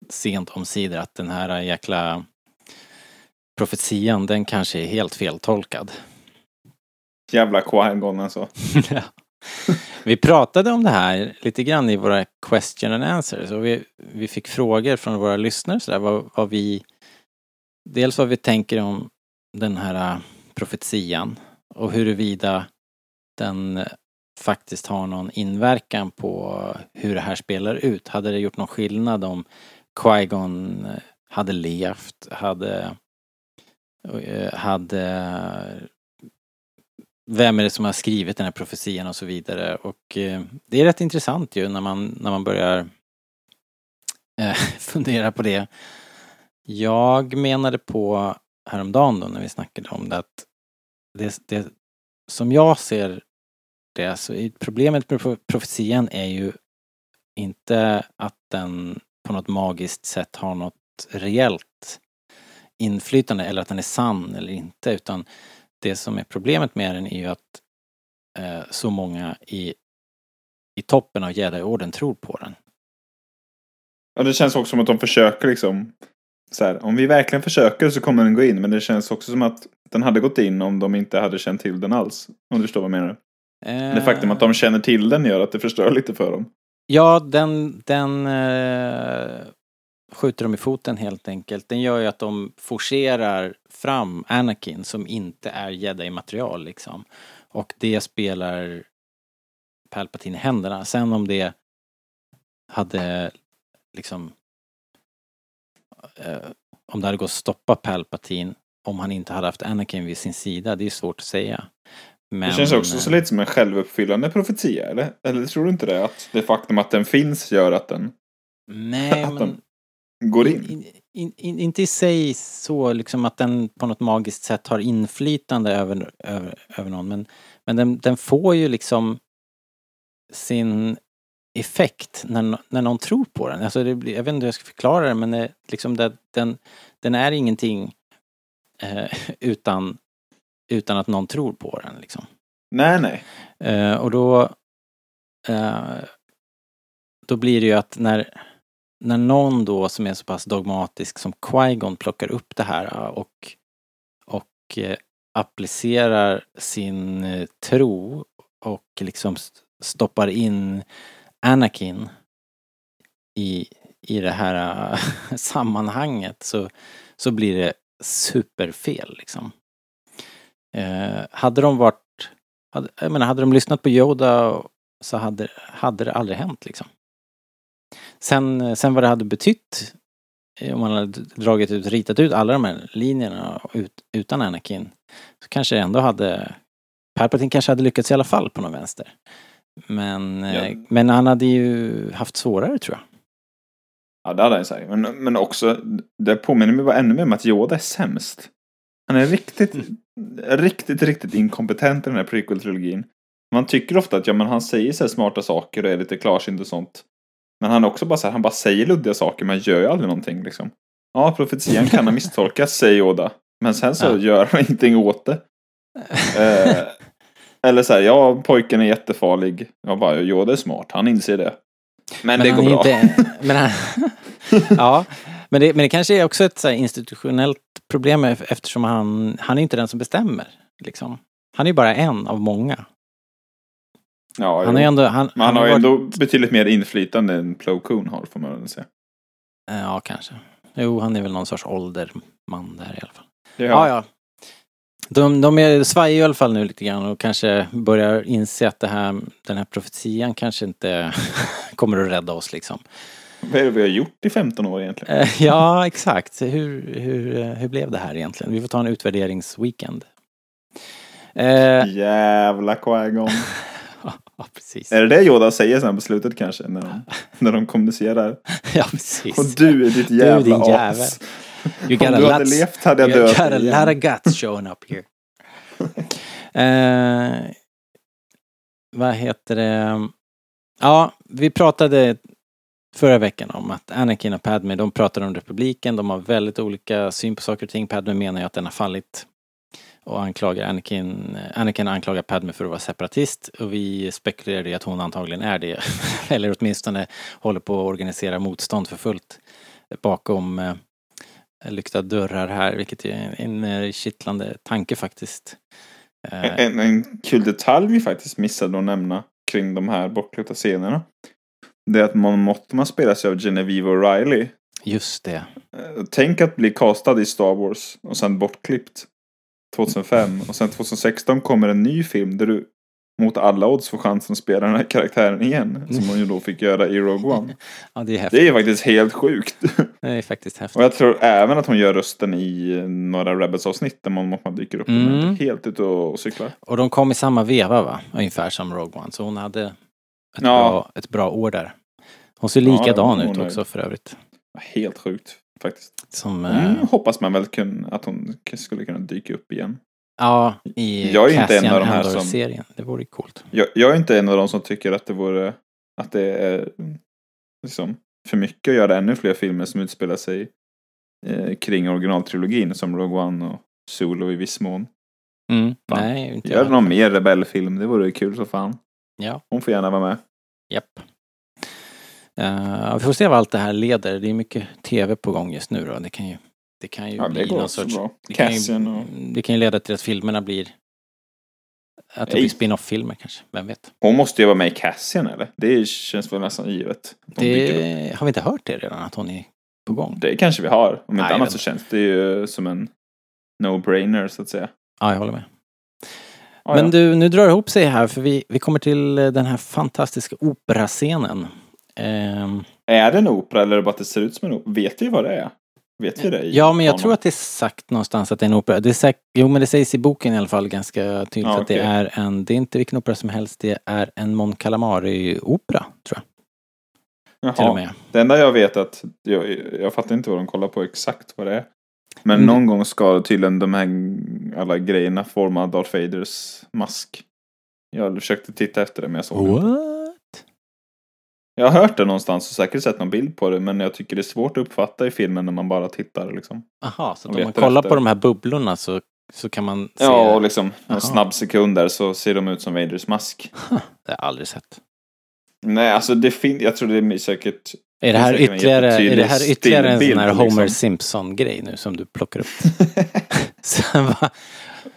Speaker 1: sent om sidor att den här jäkla profetian, den kanske är helt feltolkad.
Speaker 2: Jävla Qui-Gon alltså. [LAUGHS] [LAUGHS]
Speaker 1: ja. Vi pratade om det här lite grann i våra question and answers och vi, vi fick frågor från våra lyssnare så där, vad, vad vi Dels vad vi tänker om den här äh, profetian och huruvida den äh, faktiskt har någon inverkan på hur det här spelar ut. Hade det gjort någon skillnad om Qui-Gon äh, hade levt, hade hade vem är det som har skrivit den här profetian och så vidare. Och eh, det är rätt intressant ju när man, när man börjar eh, [LAUGHS] fundera på det. Jag menade på häromdagen då när vi snackade om det att det, det som jag ser det så är problemet med profetian är ju inte att den på något magiskt sätt har något reellt inflytande eller att den är sann eller inte utan det som är problemet med den är ju att eh, så många i, i toppen av Jedi-orden tror på den.
Speaker 2: Ja, det känns också som att de försöker liksom så här, om vi verkligen försöker så kommer den gå in, men det känns också som att den hade gått in om de inte hade känt till den alls. Om du förstår vad jag menar. Eh... Det faktum att de känner till den gör att det förstör lite för dem.
Speaker 1: Ja, den, den eh, skjuter dem i foten helt enkelt. Den gör ju att de forcerar fram Anakin som inte är jedi-material liksom. Och det spelar Palpatine i händerna. Sen om det hade liksom eh, om det hade gått att stoppa Palpatine om han inte hade haft Anakin vid sin sida, det är svårt att säga.
Speaker 2: Men, det känns också så lite som en självuppfyllande profetia, eller? Eller tror du inte det? Att det faktum att den finns gör att den...
Speaker 1: Nej, [LAUGHS] att men
Speaker 2: går in.
Speaker 1: in, in, in. Inte i sig så liksom att den på något magiskt sätt har inflytande över, över, över någon men, men den, den får ju liksom sin effekt när, när någon tror på den. Alltså det blir, jag vet inte hur jag ska förklara det men det, liksom det, den, den är ingenting eh, utan, utan att någon tror på den liksom.
Speaker 2: Nej, nej.
Speaker 1: Eh, och då eh, då blir det ju att när när någon då som är så pass dogmatisk som Qui-Gon plockar upp det här och, och eh, applicerar sin eh, tro och liksom stoppar in Anakin i, i det här äh, [LAUGHS] sammanhanget så, så blir det superfel liksom. Eh, hade de varit, hade, jag menar, hade de lyssnat på Yoda så hade, hade det aldrig hänt liksom. Sen, sen vad det hade betytt eh, om man hade dragit ut, ritat ut alla de här linjerna ut, utan Anakin så kanske det ändå hade Palpatine kanske hade lyckats i alla fall på någon vänster. Men, eh, ja. men han hade ju haft svårare tror jag.
Speaker 2: Ja, det hade han säkert. Men, men också, det påminner mig bara ännu mer om att Yoda är sämst. Han är riktigt, mm. riktigt, riktigt inkompetent i den här prequel-trilogin. Man tycker ofta att ja, men han säger så smarta saker och är lite klarsynt och sånt. Men han är också bara så här, han bara säger luddiga saker men gör ju aldrig någonting liksom. Ja, profetian kan ha misstolkats, säger Yoda. Men sen så ja. gör han ingenting åt det. Eh, eller så här, ja, pojken är jättefarlig. Jag bara, Yoda är smart, han inser det. Men, men det går bra. Inte,
Speaker 1: men han, [LAUGHS] ja, men det, men det kanske är också ett så institutionellt problem eftersom han, han är inte den som bestämmer. Liksom. Han är ju bara en av många.
Speaker 2: Ja, han, är ändå, han, han, han har ju varit... ändå betydligt mer inflytande än Plo Koon har får man väl säga.
Speaker 1: Ja, kanske. Jo, han är väl någon sorts ålderman där i alla fall.
Speaker 2: Ja, ja. ja.
Speaker 1: De, de är svajar i alla fall nu lite grann och kanske börjar inse att det här, den här profetian kanske inte [LAUGHS] kommer att rädda oss liksom.
Speaker 2: Vad är det vi har gjort i 15 år egentligen?
Speaker 1: Eh, ja, exakt. Hur, hur, hur blev det här egentligen? Vi får ta en utvärderingsweekend.
Speaker 2: Eh, Jävla Qui-Gon. [LAUGHS]
Speaker 1: Ja, precis.
Speaker 2: Är det det Yoda säger sen på slutet kanske? När de, [LAUGHS] när de kommunicerar?
Speaker 1: ja, precis.
Speaker 2: Och du är ditt jävla du din jävel. as. You got Om du hade levt hade jag dött.
Speaker 1: You got a lot of guts showing up here. uh, [LAUGHS] vad heter det? Ja, vi pratade förra veckan om att Anakin och Padme, de pratar om republiken, de har väldigt olika syn på saker och ting. Padme menar ju att den har fallit och anklagar Anakin, Anakin anklagar Padme för att vara separatist och vi spekulerade i att hon antagligen är det. [LAUGHS] Eller åtminstone håller på att organisera motstånd för fullt bakom eh, lyckta dörrar här, vilket är en, en kittlande tanke faktiskt. Eh,
Speaker 2: En, en kul detalj vi faktiskt missade att nämna kring de här bortklippta scenerna. Det är att Mon Mothma spelas av Genevieve O'Reilly.
Speaker 1: just det.
Speaker 2: Eh, Tänk att bli castad i Star Wars och sen bortklippt 2005. Och sen 2016 kommer en ny film där du mot alla odds får chansen att spela den här karaktären igen. Som hon ju då fick göra i Rogue One. [LAUGHS]
Speaker 1: Ja, det är häftigt.
Speaker 2: Det är faktiskt helt sjukt. [LAUGHS]
Speaker 1: Det är faktiskt häftigt.
Speaker 2: Och jag tror även att hon gör rösten i några Rebels-avsnitt där Mon Mothma dyker upp. Är
Speaker 1: Mm.
Speaker 2: helt ute och cyklar.
Speaker 1: Och de kom i samma veva va? Ungefär som Rogue One. Så hon hade ett,
Speaker 2: Ja.
Speaker 1: bra, ett bra år där. Hon ser
Speaker 2: Ja,
Speaker 1: likadan
Speaker 2: hon
Speaker 1: ut
Speaker 2: är-
Speaker 1: också för övrigt.
Speaker 2: Helt sjukt faktiskt.
Speaker 1: Som,
Speaker 2: Mm,
Speaker 1: eh,
Speaker 2: hoppas man väl kun, att hon skulle kunna dyka upp igen.
Speaker 1: ja, i
Speaker 2: Jag är inte en av de här som-
Speaker 1: Andor-serien. Det vore coolt.
Speaker 2: Jag, jag är inte en av de som tycker att det vore att det är liksom för mycket att göra ännu fler filmer som utspelar sig eh, kring originaltrilogin som Rogue One och Solo i viss mån.
Speaker 1: Mm.
Speaker 2: Fan.
Speaker 1: Nej, inte
Speaker 2: Gör
Speaker 1: jag.
Speaker 2: någon mer rebellfilm, det vore kul så fan.
Speaker 1: Ja,
Speaker 2: Hon får gärna vara med.
Speaker 1: japp. Uh, vi får se vad allt det här leder. Det är mycket tv på gång just nu då. Det kan ju, det kan ju
Speaker 2: Ja, det
Speaker 1: bli någon sorts...
Speaker 2: bra.
Speaker 1: Det kan, ju,
Speaker 2: och...
Speaker 1: det kan ju leda till att filmerna blir... Att det
Speaker 2: Nej.
Speaker 1: blir spin-off-filmer kanske. Vem vet?
Speaker 2: Hon måste ju vara med i Cassian eller? Det känns väl nästan givet.
Speaker 1: Det, har vi inte hört det redan? Att hon är på gång?
Speaker 2: Det kanske vi har. Om inte
Speaker 1: Nej,
Speaker 2: annat så känns det ju som en no-brainer så att säga.
Speaker 1: Ja, jag håller med.
Speaker 2: Ja,
Speaker 1: Men
Speaker 2: ja.
Speaker 1: du, nu drar det ihop sig här för vi, vi kommer till den här fantastiska operascenen. Ehm,
Speaker 2: Är det en opera eller är det bara att det ser ut som en opera? Vet vi vad det är? Vet vi det?
Speaker 1: ja, men jag tror att det är sagt någonstans att det är en opera. Det är säk- jo, men det sägs i boken i alla fall ganska tydligt
Speaker 2: Ja,
Speaker 1: att det
Speaker 2: okej.
Speaker 1: är en, det är inte vilken opera som helst, det är en Mon Calamari-opera, tror jag. Till och
Speaker 2: Jaha.
Speaker 1: med.
Speaker 2: Det enda jag vet att, jag, jag fattar inte vad de kollar på exakt vad det är. Men
Speaker 1: Mm.
Speaker 2: någon gång ska tydligen de här alla grejerna forma Darth Vaders mask. Jag försökte titta efter det men jag såg det.
Speaker 1: What?
Speaker 2: Jag har hört det någonstans och säkert sett någon bild på det men jag tycker det är svårt att uppfatta i filmen när man bara tittar liksom.
Speaker 1: Aha, så om man kollar
Speaker 2: efter-
Speaker 1: på de här bubblorna så, så kan man se...
Speaker 2: Ja, och liksom en snabb sekund där så ser de ut som Vaders mask. [LAUGHS]
Speaker 1: Det har jag aldrig sett.
Speaker 2: Nej, alltså det finns, jag tror det är säkert
Speaker 1: Är det här
Speaker 2: en
Speaker 1: ytterligare, är det här ytterligare en sån här
Speaker 2: stillbild,
Speaker 1: Homer
Speaker 2: liksom.
Speaker 1: Simpson-grej nu som du plockar upp?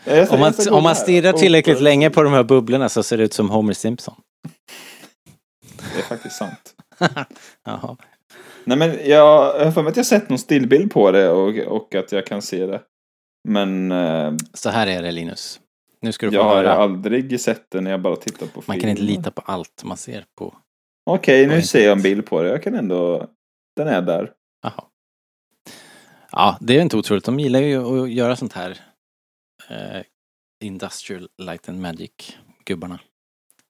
Speaker 1: [LAUGHS] Om, man, om man stirrar
Speaker 2: Och-
Speaker 1: tillräckligt länge på de här bubblorna så ser det ut som Homer Simpson.
Speaker 2: Det är faktiskt sant. [LAUGHS]
Speaker 1: Jaha.
Speaker 2: Nej men jag jag har för mig att jag sett någon stillbild på det och, och att jag kan se det. Men eh,
Speaker 1: Så här är det Linus. Nu ska du få
Speaker 2: jag har
Speaker 1: höra.
Speaker 2: aldrig sett det när jag bara tittar på film.
Speaker 1: Man kan inte lita på allt man ser på.
Speaker 2: Okej,
Speaker 1: på
Speaker 2: nu ser jag en bild på det. Jag kan ändå... Den är där.
Speaker 1: Jaha. Ja, det är inte otroligt. De gillar ju att göra sånt här. Eh, industrial light and magic gubbarna.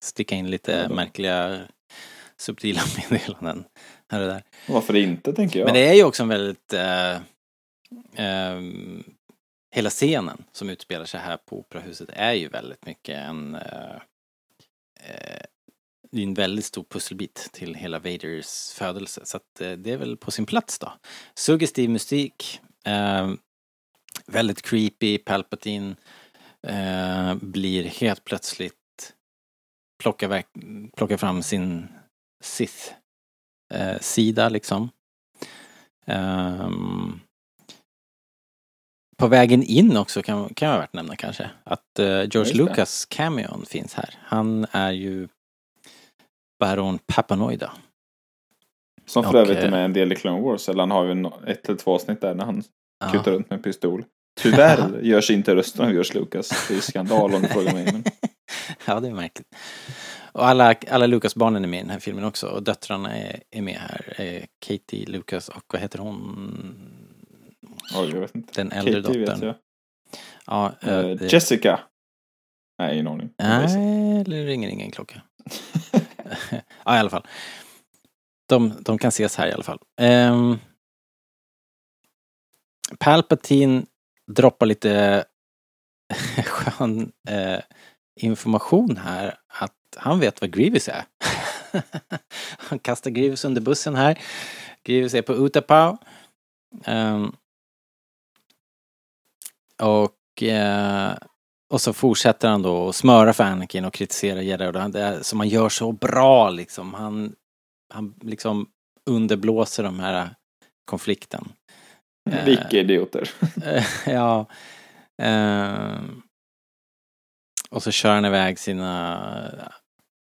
Speaker 1: Sticka in lite
Speaker 2: då.
Speaker 1: märkliga subtila [LAUGHS] meddelanden här och där.
Speaker 2: Varför inte, tänker jag.
Speaker 1: Men det är ju också en väldigt... Eh, ehm, hela scenen som utspelar sig här på Operahuset är ju väldigt mycket en... Eh, eh, det är en väldigt stor pusselbit till hela Vaders födelse. Så att eh, det är väl på sin plats då. Suggestiv musik. Eh, väldigt creepy. Palpatine eh, blir helt plötsligt plockar, plockar fram sin Sith eh, sida liksom. Ehm, på vägen in också kan, kan jag värt nämna kanske att eh, George. Lucas cameon finns här. Han är ju Baron Papanoida.
Speaker 2: Som för övrigt är
Speaker 1: eh,
Speaker 2: med en del i Clone Wars. Eller han har ju ett eller två avsnitt där när han
Speaker 1: Ja.
Speaker 2: kutar runt med pistol. Tyvärr [LAUGHS] görs inte rösten av George Lucas. Det är skandal om du frågar mig. Men... [LAUGHS]
Speaker 1: ja, det är märkligt. Och alla, alla Lucas-barnen är med i den här filmen också och döttrarna är, är med här. Eh, Katie Lucas och vad heter hon?
Speaker 2: Oj, jag vet inte.
Speaker 1: Den äldre
Speaker 2: Katie vet
Speaker 1: dottern.
Speaker 2: jag.
Speaker 1: Ja, Eh, det-
Speaker 2: Jessica. Nej, ingen aning.
Speaker 1: Nej, det ringer ingen klocka. [LAUGHS] ja, i alla fall. De, de kan ses här i alla fall. Um, Palpatine droppar lite [LAUGHS] skön eh, information här att han vet vad Grievous är. [LAUGHS] han kastar Grievous under bussen här. Grievous är på Utapau. Ehm, och, eh, och så fortsätter han då att smöra för Anakin och kritisera Jedi och det är, som han gör så bra liksom. Han, han liksom underblåser de här konflikten.
Speaker 2: Vilka idioter.
Speaker 1: Eh, [LAUGHS] ja. ehm, Och så kör han iväg sina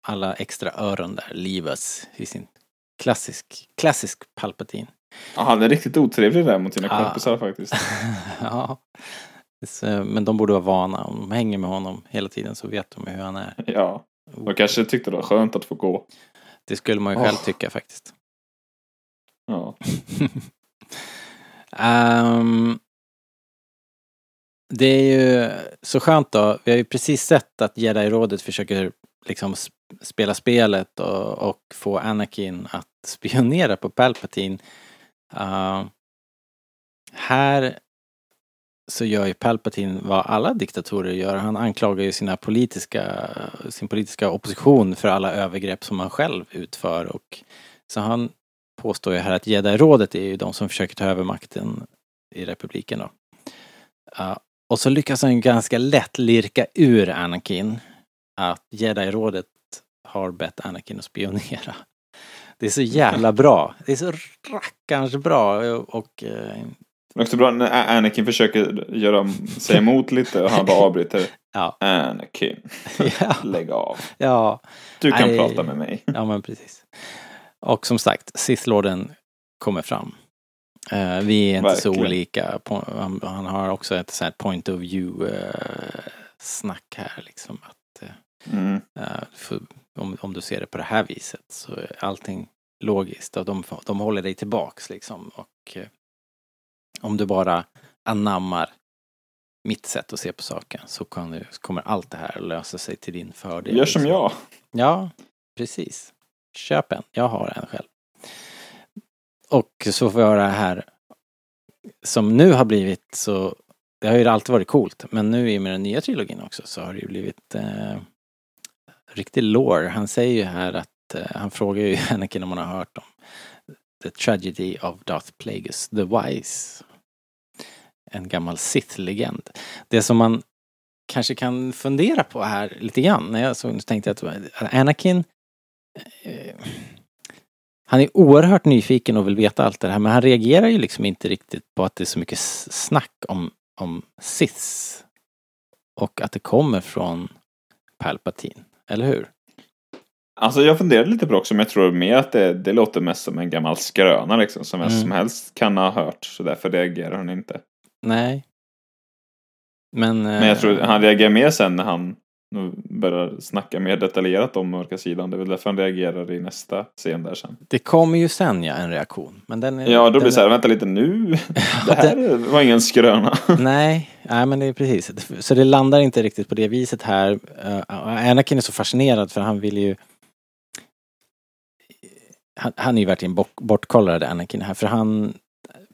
Speaker 1: alla extra öron där, Livas, i sin klassisk, klassisk Palpatine.
Speaker 2: Ja, han är riktigt otrevlig där mot sina
Speaker 1: Ja.
Speaker 2: kompisar faktiskt. [LAUGHS]
Speaker 1: ja. Men de borde vara vana, om de hänger med honom hela tiden så vet de hur han är.
Speaker 2: Ja. De kanske tyckte det var skönt att få gå.
Speaker 1: Det skulle man ju själv
Speaker 2: Åh.
Speaker 1: tycka faktiskt.
Speaker 2: Ja. [LAUGHS]
Speaker 1: Ehm, det är ju så skönt då. Vi har ju precis sett att Jedi-rådet försöker liksom spela spelet och, och få Anakin att [LAUGHS] spionera på Palpatine. Uh, här så gör ju Palpatine vad alla diktatorer gör. Han anklagar ju sina politiska, sin politiska opposition för alla övergrepp som han själv utför. Och, så han påstår ju här att Jedi-rådet är ju de som försöker ta över makten i republiken då. Uh, och så lyckas han ganska lätt lirka ur Anakin att Jedi-rådet har bett Anakin att spionera. [LAUGHS] Det är så jävla bra. Det är så rackarns bra och eh,
Speaker 2: Men också bra när Anakin försöker göra sig emot lite och han bara [LAUGHS] avbryter.
Speaker 1: ja,
Speaker 2: Anakin, [LAUGHS]
Speaker 1: ja,
Speaker 2: lägg av.
Speaker 1: ja,
Speaker 2: Du kan
Speaker 1: Nej.
Speaker 2: prata med mig.
Speaker 1: ja men precis. Och som sagt, Sith-lorden kommer fram. Eh, vi är inte så
Speaker 2: Verkligen.
Speaker 1: olika. Po- Han, han har också ett så här point of view eh, snack här liksom. Att, eh,
Speaker 2: Mm.
Speaker 1: Eh, för om, om du ser det på det här viset så är allting logiskt och de, de håller dig tillbaks liksom. Och eh, om du bara anammar mitt sätt att se på saken så, du, så kommer allt det här att lösa sig till din fördel.
Speaker 2: Gör som
Speaker 1: liksom.
Speaker 2: jag.
Speaker 1: Ja, precis. Köp en. Jag har en själv. Och så får vi höra här som nu har blivit så det har ju alltid varit coolt men nu i och med den nya trilogin också så har det ju blivit eh, riktig lore. Han säger ju här att eh, han frågar ju [LAUGHS] Anakin om han har hört om The Tragedy of Darth Plagueis the Wise. En gammal Sith-legend. Det som man kanske kan fundera på här lite grann när jag såg så tänkte jag att Anakin eh, han är oerhört nyfiken och vill veta allt det här men han reagerar ju liksom inte riktigt på att det är så mycket snack om, om Siths. Och att det kommer från Palpatine, eller hur?
Speaker 2: Alltså jag funderade lite på det också men jag tror mer att det, det låter mest som en gammal skröna liksom. Som vem
Speaker 1: Mm.
Speaker 2: som helst kan ha hört. Så därför reagerar han inte.
Speaker 1: Nej. Men...
Speaker 2: Men jag
Speaker 1: eh,
Speaker 2: tror han reagerar mer sen när han nu börjar snacka mer detaljerat om mörka sidan. Det är väl därför han reagerar i nästa scen där sen.
Speaker 1: Det kommer ju sen ja, en reaktion. Men den är,
Speaker 2: Ja, då blir
Speaker 1: den
Speaker 2: det så här, vänta lite nu. [LAUGHS] Det här var ingen skröna. [LAUGHS]
Speaker 1: Nej, nej men det är precis. Så det landar inte riktigt på det viset här. Uh, Anakin är så fascinerad för han vill ju han, han är ju verkligen bort, bortkollrad Anakin här för han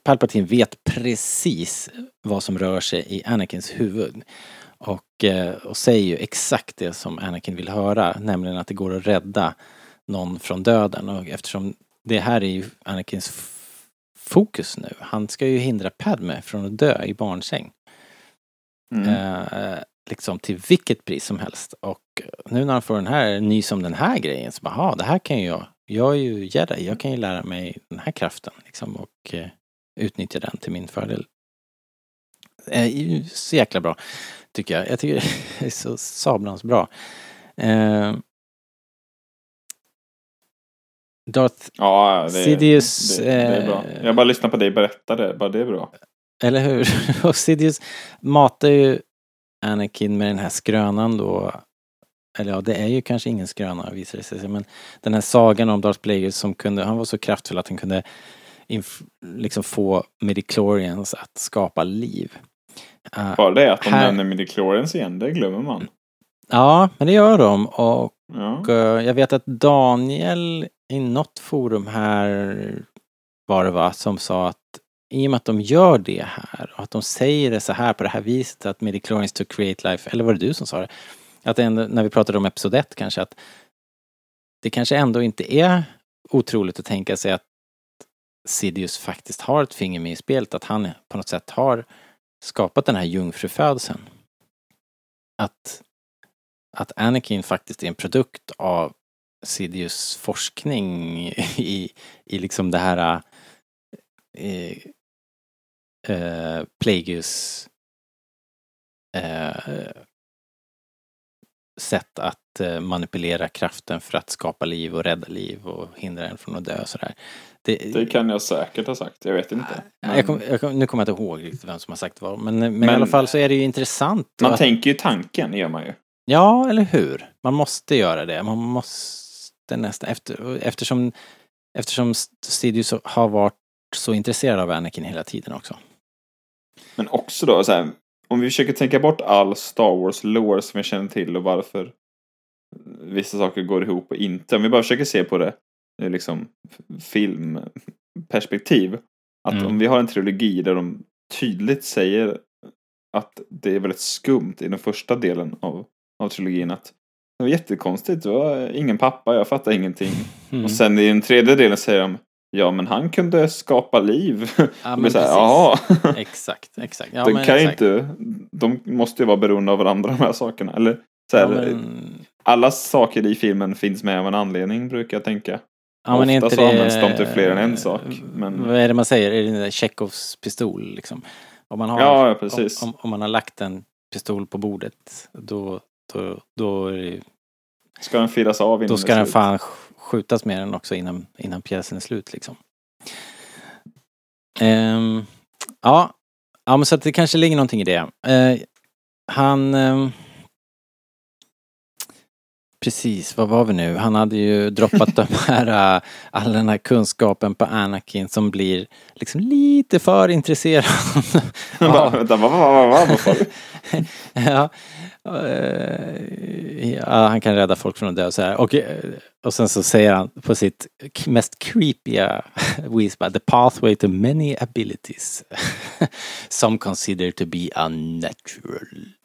Speaker 1: Palpatine vet precis vad som rör sig i Anakins huvud. Och, eh, och säger ju exakt det som Anakin vill höra, nämligen att det går att rädda någon från döden. Och eftersom det här är ju Anakins fokus nu. Han ska ju hindra Padme från att dö i barnsäng.
Speaker 2: Mm.
Speaker 1: Eh, liksom till vilket pris som helst. Och nu när han får den här nys om den här grejen så bara, "Aha, det här kan ju jag. Jag är ju jedi, jag kan ju lära mig den här kraften liksom och eh, utnyttja den till min fördel. Eh, ju så jäkla bra, tycker jag. Jag tycker [LAUGHS] det är så sablans bra. Eh, Darth,
Speaker 2: Ja, det,
Speaker 1: Sidious,
Speaker 2: det, det är bra.
Speaker 1: eh,
Speaker 2: Jag bara lyssnar på dig berätta det. Bara det är bra.
Speaker 1: eller hur? [LAUGHS] Och Sidious matar ju Anakin med den här skrönan då. Eller ja, det är ju kanske ingen skröna visar det sig. Men den här sagan om Darth Plagueis som kunde, han var så kraftfull att han kunde liksom få midichlorians att skapa liv. Eh,
Speaker 2: Bara det att de
Speaker 1: Här-
Speaker 2: nämner midichlorians igen, det glömmer man.
Speaker 1: ja, men det gör de. Och
Speaker 2: Ja.
Speaker 1: Eh, jag vet att Daniel i något forum här var det va, som sa att i och med att de gör det här och att de säger det så här på det här viset att midichlorians to create life, eller var det du som sa det? Att det ändå, när vi pratade om episod 1 kanske att det kanske ändå inte är otroligt att tänka sig att Sidious faktiskt har ett finger med i spelet, att han på något sätt har skapat den här jungfrufödseln. Att att Anakin faktiskt är en produkt av Sidious forskning [LAUGHS] i, i liksom det här eh, eh, Plagueis eh, sätt att eh, manipulera kraften för att skapa liv och rädda liv och hindra en från att dö och sådär. Det,
Speaker 2: Det kan jag säkert ha sagt, jag vet inte. Men
Speaker 1: jag kom, jag kom, nu kommer jag inte ihåg riktigt vem som har sagt vad, men, men, i
Speaker 2: Men-
Speaker 1: alla fall så är det ju intressant.
Speaker 2: man
Speaker 1: att-
Speaker 2: tänker ju tanken, gör man ju.
Speaker 1: Ja, eller hur? Man måste göra det. Man måste nästan, efter, eftersom, eftersom Studios har varit så intresserad av Anakin hela tiden också.
Speaker 2: Men också då, så här, om vi försöker tänka bort all Star Wars lore som vi känner till och varför vissa saker går ihop och inte. Om vi bara försöker se på det liksom filmperspektiv. Att
Speaker 1: Mm.
Speaker 2: om vi har en trilogi där de tydligt säger att det är väldigt skumt i den första delen av, av trilogin. Att det var jättekonstigt, det var ingen pappa, jag fattar ingenting. [LAUGHS]
Speaker 1: Mm.
Speaker 2: Och sen i den tredje delen säger de Ja men han kunde skapa liv.
Speaker 1: Ja, [LAUGHS] men
Speaker 2: här. Jaha. [LAUGHS]
Speaker 1: Exakt, exakt. Ja,
Speaker 2: de
Speaker 1: men
Speaker 2: kan ju
Speaker 1: exakt.
Speaker 2: inte, de måste ju vara beroende av varandra de här sakerna. Eller så här,
Speaker 1: Ja, men,
Speaker 2: alla saker i filmen finns med av en anledning brukar jag tänka.
Speaker 1: Ja, men
Speaker 2: ofta
Speaker 1: inte
Speaker 2: så
Speaker 1: det,
Speaker 2: används de till fler än en sak, men-
Speaker 1: Vad är det man säger? Är det den där Tjechovs pistol liksom? Om man har,
Speaker 2: Ja, precis.
Speaker 1: Om, om, om man har lagt en pistol på bordet, då, då, då, det,
Speaker 2: Ska den firas av innan
Speaker 1: då
Speaker 2: det
Speaker 1: ska den
Speaker 2: slut?
Speaker 1: fan sk- skjutas med den också innan, innan pjäsen är slut liksom. Ehm, ja. ja, men så att det kanske ligger någonting i det. Eh, han... ehm, Precis, vad var vi nu? Han hade ju droppat de [LAUGHS] här, äh, all den här kunskapen på Anakin som blir liksom lite för intresserad. [LAUGHS] Ja.
Speaker 2: Vänta, vad, vad? [LAUGHS]
Speaker 1: ja. Eh, ja, han kan rädda folk från att dö och så här. Och, eh, och sen så säger han på sitt mest creepiga vis The pathway to many abilities. Some consider to be unnatural.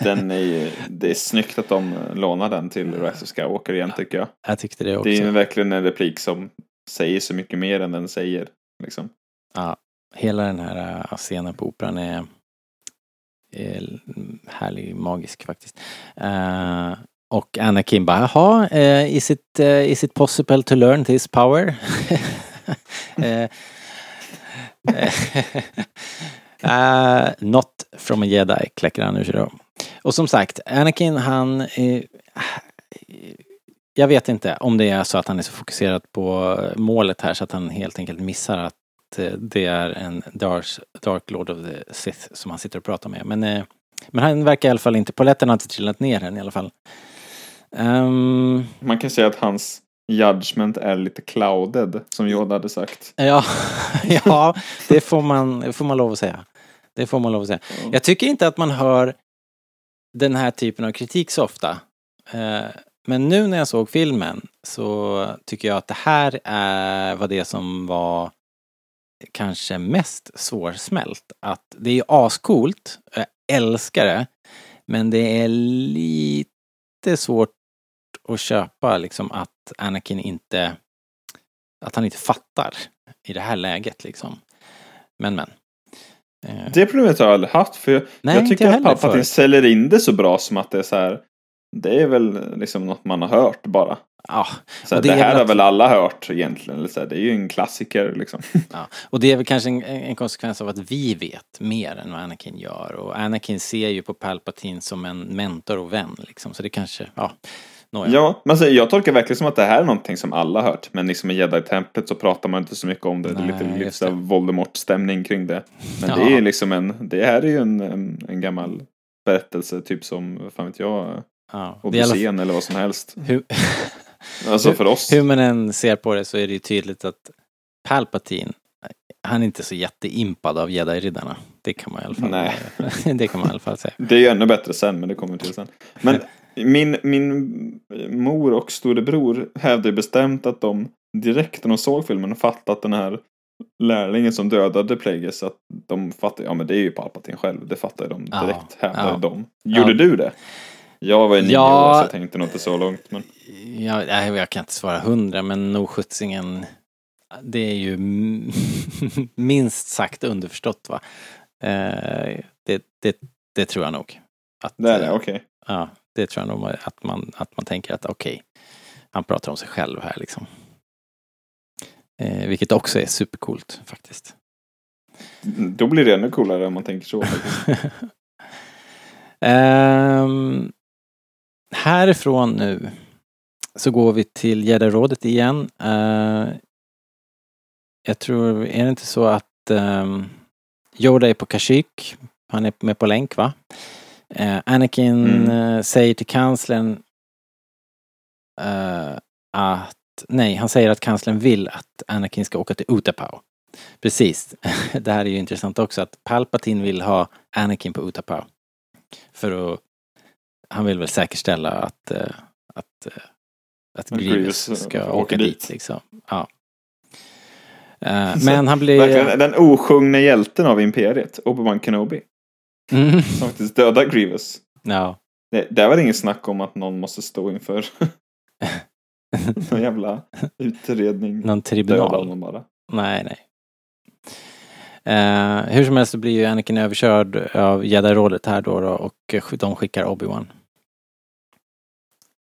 Speaker 2: Den är ju, det är snyggt att de lånar den till Rise of Skywalker igen tycker jag.
Speaker 1: Jag tyckte det också.
Speaker 2: Det är ju verkligen en replik som säger så mycket mer än den säger. Liksom.
Speaker 1: Ja, hela den här äh, scenen på operan är, är härlig, magisk faktiskt. Eh, och Anakin bara, jaha, uh, is, it, uh, is it possible to learn this power? [LAUGHS] Eh, [LAUGHS] eh, not from a jedi, kläcker han ur sig då. Och som sagt, Anakin han eh, jag vet inte om det är så att han är så fokuserad på målet här så att han helt enkelt missar att eh, det är en Dark, Dark Lord of the Sith som han sitter och pratar med. Men, eh, men han verkar i alla fall inte, polletten har inte trillat ner än i alla fall. Ehm,
Speaker 2: Man kan säga att hans judgment är lite clouded, som Yoda hade sagt.
Speaker 1: ja, [LAUGHS] ja, det får man, får man lov att säga. Det får man lov att säga. Jag tycker inte att man hör den här typen av kritik så ofta. Eh, Men nu när jag såg filmen så tycker jag att det här är, var det som var kanske mest svårsmält. Att det är ju ascoolt, jag älskar det, men det är lite svårt att köpa liksom att Anakin inte, att han inte fattar i det här läget liksom. Men men. Eh,
Speaker 2: Det problemet har jag aldrig haft. För jag,
Speaker 1: Nej,
Speaker 2: jag tycker att
Speaker 1: förut.
Speaker 2: säljer in det så bra som att det är så här. Det är väl liksom något man har hört bara.
Speaker 1: Ja,
Speaker 2: Så
Speaker 1: det
Speaker 2: det,
Speaker 1: är
Speaker 2: här
Speaker 1: väl
Speaker 2: har
Speaker 1: att-
Speaker 2: väl alla hört egentligen. Eller så det är ju en klassiker liksom. [LAUGHS]
Speaker 1: Ja, och det är väl kanske en, en konsekvens av att vi vet mer än vad Anakin gör. Och Anakin ser ju på Palpatine som en mentor och vän liksom. Så det kanske, ja, nåja.
Speaker 2: Ja, men alltså, jag tolkar verkligen som att det här är någonting som alla hört. Men liksom i Jedi-templet så pratar man inte så mycket om det. det är
Speaker 1: Nej,
Speaker 2: lite, lite
Speaker 1: det.
Speaker 2: Voldemort-stämning kring det. Men det
Speaker 1: Ja.
Speaker 2: är ju liksom en, det här är ju en, en, en gammal berättelse, typ som, fan vet jag,
Speaker 1: ja. Det är
Speaker 2: Odysseen eller vad som helst.
Speaker 1: hur, [LAUGHS]
Speaker 2: Alltså för oss.
Speaker 1: hur man än ser på det så är det ju tydligt att Palpatine, han är inte så jätteimpad av jedi-riddarna. Det kan man i alla fall,
Speaker 2: Nej. [LAUGHS]
Speaker 1: det kan man i alla fall säga.
Speaker 2: Det är ju ännu bättre sen, men det kommer till sen. Men [LAUGHS] min, min mor och storebror hävdade bestämt att de direkt när de såg filmen fattade att den här lärlingen som dödade Plagueis, att de fattade, ja men det är ju Palpatine själv, det fattade de
Speaker 1: Ja,
Speaker 2: direkt, hävdade
Speaker 1: ja.
Speaker 2: de. Gjorde
Speaker 1: Ja.
Speaker 2: du det? Jag var ju nio
Speaker 1: Ja.
Speaker 2: år så jag tänkte nog inte så långt. Men...
Speaker 1: Jag, nej, jag kan inte svara hundra, men nog sjuttsingen, det är ju [LAUGHS] minst sagt underförstått va. Eh, det, det, det tror jag nog. Att,
Speaker 2: Det är det, okej.
Speaker 1: Ja, det tror jag nog att man, att man tänker att okej, han pratar om sig själv här liksom. Eh, vilket också är supercoolt faktiskt.
Speaker 2: Då blir det ännu coolare om man tänker så. [LAUGHS]
Speaker 1: Ehm, härifrån nu så går vi till Gäddarådet igen. Eh, jag tror, är det inte så att um, Yoda är på Kashyyyk? Han är med på länk va? Eh, Anakin
Speaker 2: Mm.
Speaker 1: eh, säger till kanslern eh, att, nej, han säger att kanslern vill att Anakin ska åka till Utapau. Precis. [LAUGHS] Det här är ju intressant också att Palpatine vill ha Anakin på Utapau. För att, han vill väl säkerställa att, eh, att, eh, att Grievous
Speaker 2: Grievous,
Speaker 1: ska
Speaker 2: eh,
Speaker 1: åka dit
Speaker 2: dit.
Speaker 1: liksom. Ja. [LAUGHS] Eh, Men han blir...
Speaker 2: Verkligen, den osjungne hjälten av Imperiet, Obi-Wan Kenobi,
Speaker 1: Mm. [LAUGHS]
Speaker 2: som faktiskt dödar Grievous.
Speaker 1: Ja.
Speaker 2: Det, det var inget snack om att någon måste stå inför [LAUGHS] någon jävla utredning.
Speaker 1: Någon
Speaker 2: Döda
Speaker 1: tribunal.
Speaker 2: honom bara.
Speaker 1: Nej, nej. Eh, hur som helst så blir ju Anakin överkörd av Jedi-rådet här då, då och de skickar Obi-Wan.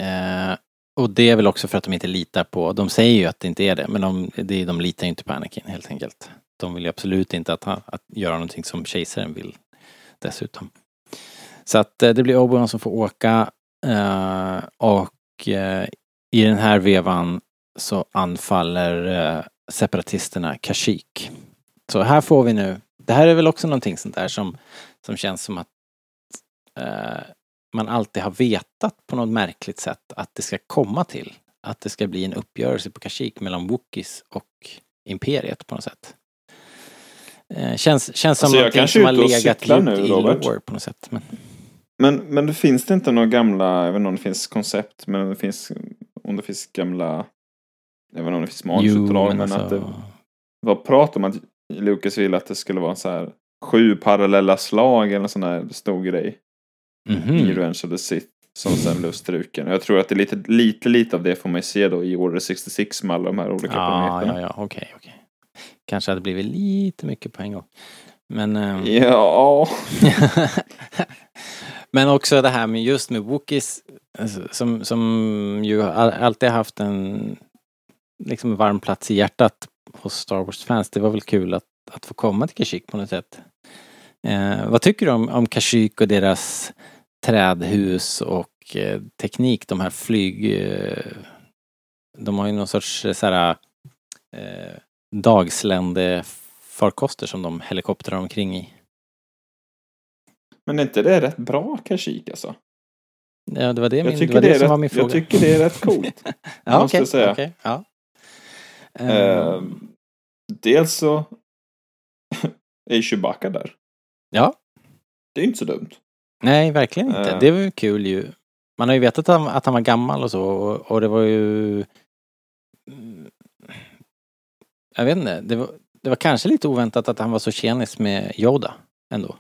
Speaker 1: Eh, och det är väl också för att de inte litar på, de säger ju att det inte är det, men de, de litar ju inte på Anakin helt enkelt. De vill ju absolut inte att, han, att göra någonting som kejsaren vill dessutom. Så att eh, det blir Obi-Wan som får åka eh, och eh, i den här vevan så anfaller separatisterna Kashik. Så här får vi nu, det här är väl också någonting sånt där som, som känns som att eh, man alltid har vetat på något märkligt sätt att det ska komma till. Att det ska bli en uppgörelse på Kashik mellan Wookies och Imperiet på något sätt. Eh, känns, känns som
Speaker 2: Alltså,
Speaker 1: någonting
Speaker 2: kanske
Speaker 1: som har legat djupt
Speaker 2: nu,
Speaker 1: i lore på något sätt. Men,
Speaker 2: Men, men det finns det inte några gamla, jag vet inte om det finns koncept, men det finns, om det finns gamla, jag vet inte om det finns manusutdrag, men, att det var prat om att Lucas ville att det skulle vara så här sju parallella slag eller en sån där stor grej
Speaker 1: Mhm.
Speaker 2: i Revenge of the Sith som sen blev struken. Jag tror att det är lite, lite, lite av det får man ju se då i Order 66 med alla de här olika
Speaker 1: Ja,
Speaker 2: planeterna.
Speaker 1: ja, ja, okej, okej. Kanske hade blivit lite mycket på en gång. Men... ehm,
Speaker 2: Ja, [LAUGHS]
Speaker 1: Men också det här med just med Wookiees alltså, som, som ju all- alltid haft en liksom varm plats i hjärtat hos Star Wars-fans. Det var väl kul att, att få komma till Kashyyyk på något sätt. Eh, vad tycker du om, om Kashyyyk och deras trädhus och eh, teknik, de här flyg... Eh, de har ju någon sorts eh, så här eh, dagslände farkoster som de helikoptrar omkring i.
Speaker 2: men är inte det rätt bra Kashyyyk alltså?
Speaker 1: Ja, det var det, min,
Speaker 2: Jag
Speaker 1: det,
Speaker 2: tycker
Speaker 1: var det,
Speaker 2: det,
Speaker 1: som var min
Speaker 2: rätt,
Speaker 1: fråga.
Speaker 2: jag tycker det är rätt coolt. [LAUGHS]
Speaker 1: ja,
Speaker 2: måste säga.
Speaker 1: okej, ja. Ehm,
Speaker 2: dels så [LAUGHS] är Chewbacca där.
Speaker 1: ja,
Speaker 2: Det är inte så dumt.
Speaker 1: nej, verkligen inte.
Speaker 2: Eh.
Speaker 1: Det var ju kul ju. Man har ju vetat att han, att han var gammal och så och, och det var ju... Jag vet inte, det var, det var kanske lite oväntat att han var så tjenis med Yoda ändå.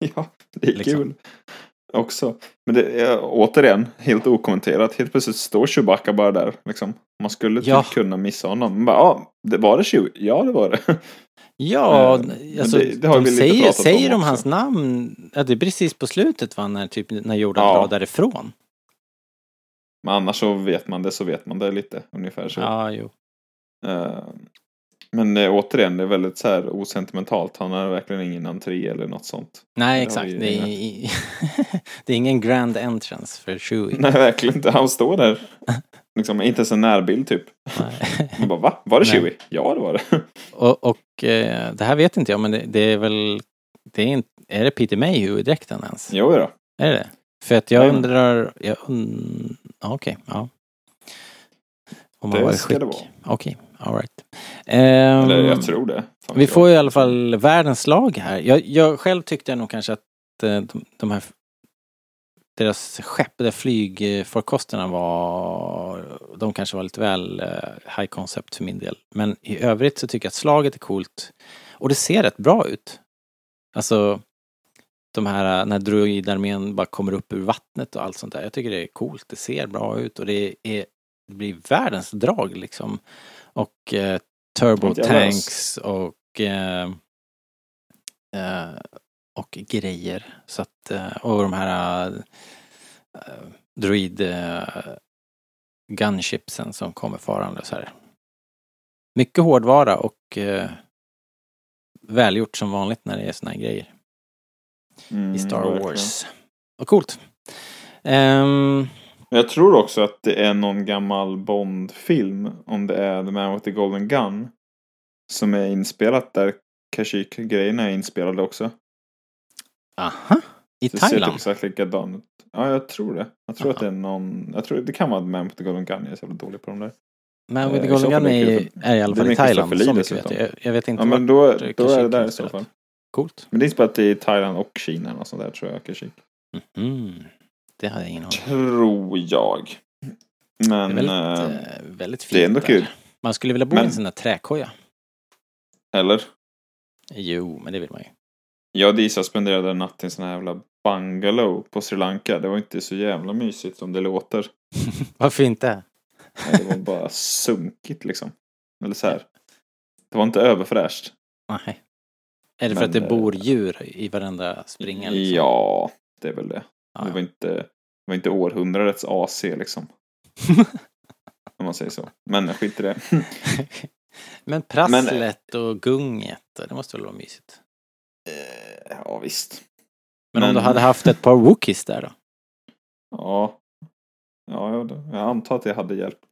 Speaker 1: [LAUGHS]
Speaker 2: Ja, det är
Speaker 1: Liksom.
Speaker 2: kul. Också. Men det är återigen helt okommenterat. Helt plötsligt står Chewbacca bara där. Liksom. Man skulle typ
Speaker 1: Ja.
Speaker 2: kunna missa honom. Men Bara, ja, det var det Chewie? Ja, det var det. [LAUGHS]
Speaker 1: Ja,
Speaker 2: Eh,
Speaker 1: alltså,
Speaker 2: det- det
Speaker 1: de säger,
Speaker 2: pratat om
Speaker 1: säger de hans namn? Ja, det är precis på slutet va, när, typ, när Yoda
Speaker 2: Ja.
Speaker 1: drar därifrån.
Speaker 2: Men annars så vet man det så vet man det lite. Ungefär så.
Speaker 1: Ja, jo.
Speaker 2: Eh, Men eh, återigen, det är väldigt så här osentimentalt. Han har verkligen ingen entré eller något sånt.
Speaker 1: Nej,
Speaker 2: Det
Speaker 1: exakt. Det är, [LAUGHS] det är ingen grand entrance för Chewie. [LAUGHS]
Speaker 2: Nej, verkligen inte. Han står där. [LAUGHS] Liksom, inte ens en närbild typ.
Speaker 1: Nej.
Speaker 2: Man bara, va? Var det
Speaker 1: Nej.
Speaker 2: Chewie? Ja, det var det.
Speaker 1: Och, och eh, det här vet inte jag, men det, det är väl... Det är, inte, är det Peter Mayhew i dräkten ens?
Speaker 2: Jo då.
Speaker 1: Är det För att jag
Speaker 2: Jajamän.
Speaker 1: undrar... Jag und... Okej, ja. Om han
Speaker 2: Det
Speaker 1: var i
Speaker 2: ska det vara.
Speaker 1: Okej, alright. Ehm,
Speaker 2: Eller jag tror det.
Speaker 1: Vi
Speaker 2: vet
Speaker 1: får
Speaker 2: jag.
Speaker 1: i alla fall världens lag här. Jag, jag själv tyckte nog kanske att eh, de, de här deras skepp, där flygfarkosterna var, de kanske var lite väl eh, high concept för min del. Men i övrigt så tycker jag att slaget är coolt. Och det ser rätt bra ut. Alltså, de här, eh, när droidarmén bara kommer upp ur vattnet och allt sånt där. Jag tycker det är coolt, det ser bra ut och det är, det blir världens drag liksom. Och eh, turbo tanks och eh, eh, och grejer. Så att, eh, och de här eh, droid eh, gunshipsen som kommer farande så här. Mycket hårdvara och eh, välgjort som vanligt när det är såna här grejer
Speaker 2: Mm,
Speaker 1: i Star
Speaker 2: verkligen.
Speaker 1: Wars. Vad coolt. Ehm,
Speaker 2: Jag tror också att det är någon gammal Bond-film, om det är The Man with the Golden Gun, som är inspelat där Kashyyyk-grejerna är inspelade också.
Speaker 1: aha. I
Speaker 2: Det ser typ
Speaker 1: Thailand?
Speaker 2: exakt likadan ut. Ja, jag tror det. Jag tror
Speaker 1: Aha.
Speaker 2: att det är någon, jag tror det kan vara The Man with the Golden Gun, jag är så jävla dålig på de där.
Speaker 1: Men with the
Speaker 2: Eh,
Speaker 1: Golden
Speaker 2: så
Speaker 1: Gun
Speaker 2: är
Speaker 1: är, i alla fall i Thailand. Så mycket vet jag. jag. Vet inte
Speaker 2: Ja, men då, då är det där i så fall.
Speaker 1: Coolt.
Speaker 2: Men det är inspelat i Thailand och Kina och sånt där tror jag, Kashyyyk.
Speaker 1: Mm. Det hade jag ingen aning.
Speaker 2: Tror jag.
Speaker 1: Det
Speaker 2: Men...
Speaker 1: är väldigt,
Speaker 2: eh,
Speaker 1: eh, väldigt fint
Speaker 2: det är ändå
Speaker 1: där.
Speaker 2: kul.
Speaker 1: Man skulle vilja bo i
Speaker 2: Men-
Speaker 1: en sån där träkoja.
Speaker 2: eller?
Speaker 1: Jo, men det vill man ju.
Speaker 2: Jag och Disa spenderade en natt i en sån här jävla bungalow på Sri Lanka. Det var inte så jävla mysigt som det låter. [LAUGHS]
Speaker 1: Varför inte?
Speaker 2: Nej, Det var bara sunkigt liksom. Eller så här. Det var inte överfräscht.
Speaker 1: Nej. Är det för
Speaker 2: Men,
Speaker 1: att det
Speaker 2: eh,
Speaker 1: bor djur i varenda springa? Liksom?
Speaker 2: Ja, det är väl det.
Speaker 1: Ja,
Speaker 2: Det var inte, det var inte århundradets AC liksom. [LAUGHS] Om man säger så. Men skit i det. [LAUGHS]
Speaker 1: Men prasslet och gunget, det måste väl vara mysigt?
Speaker 2: Eh, ja, visst.
Speaker 1: Men, om
Speaker 2: Men-
Speaker 1: du hade haft ett par wookies där då? [LAUGHS]
Speaker 2: Ja. Ja, jag, jag antar att det hade hjälpt.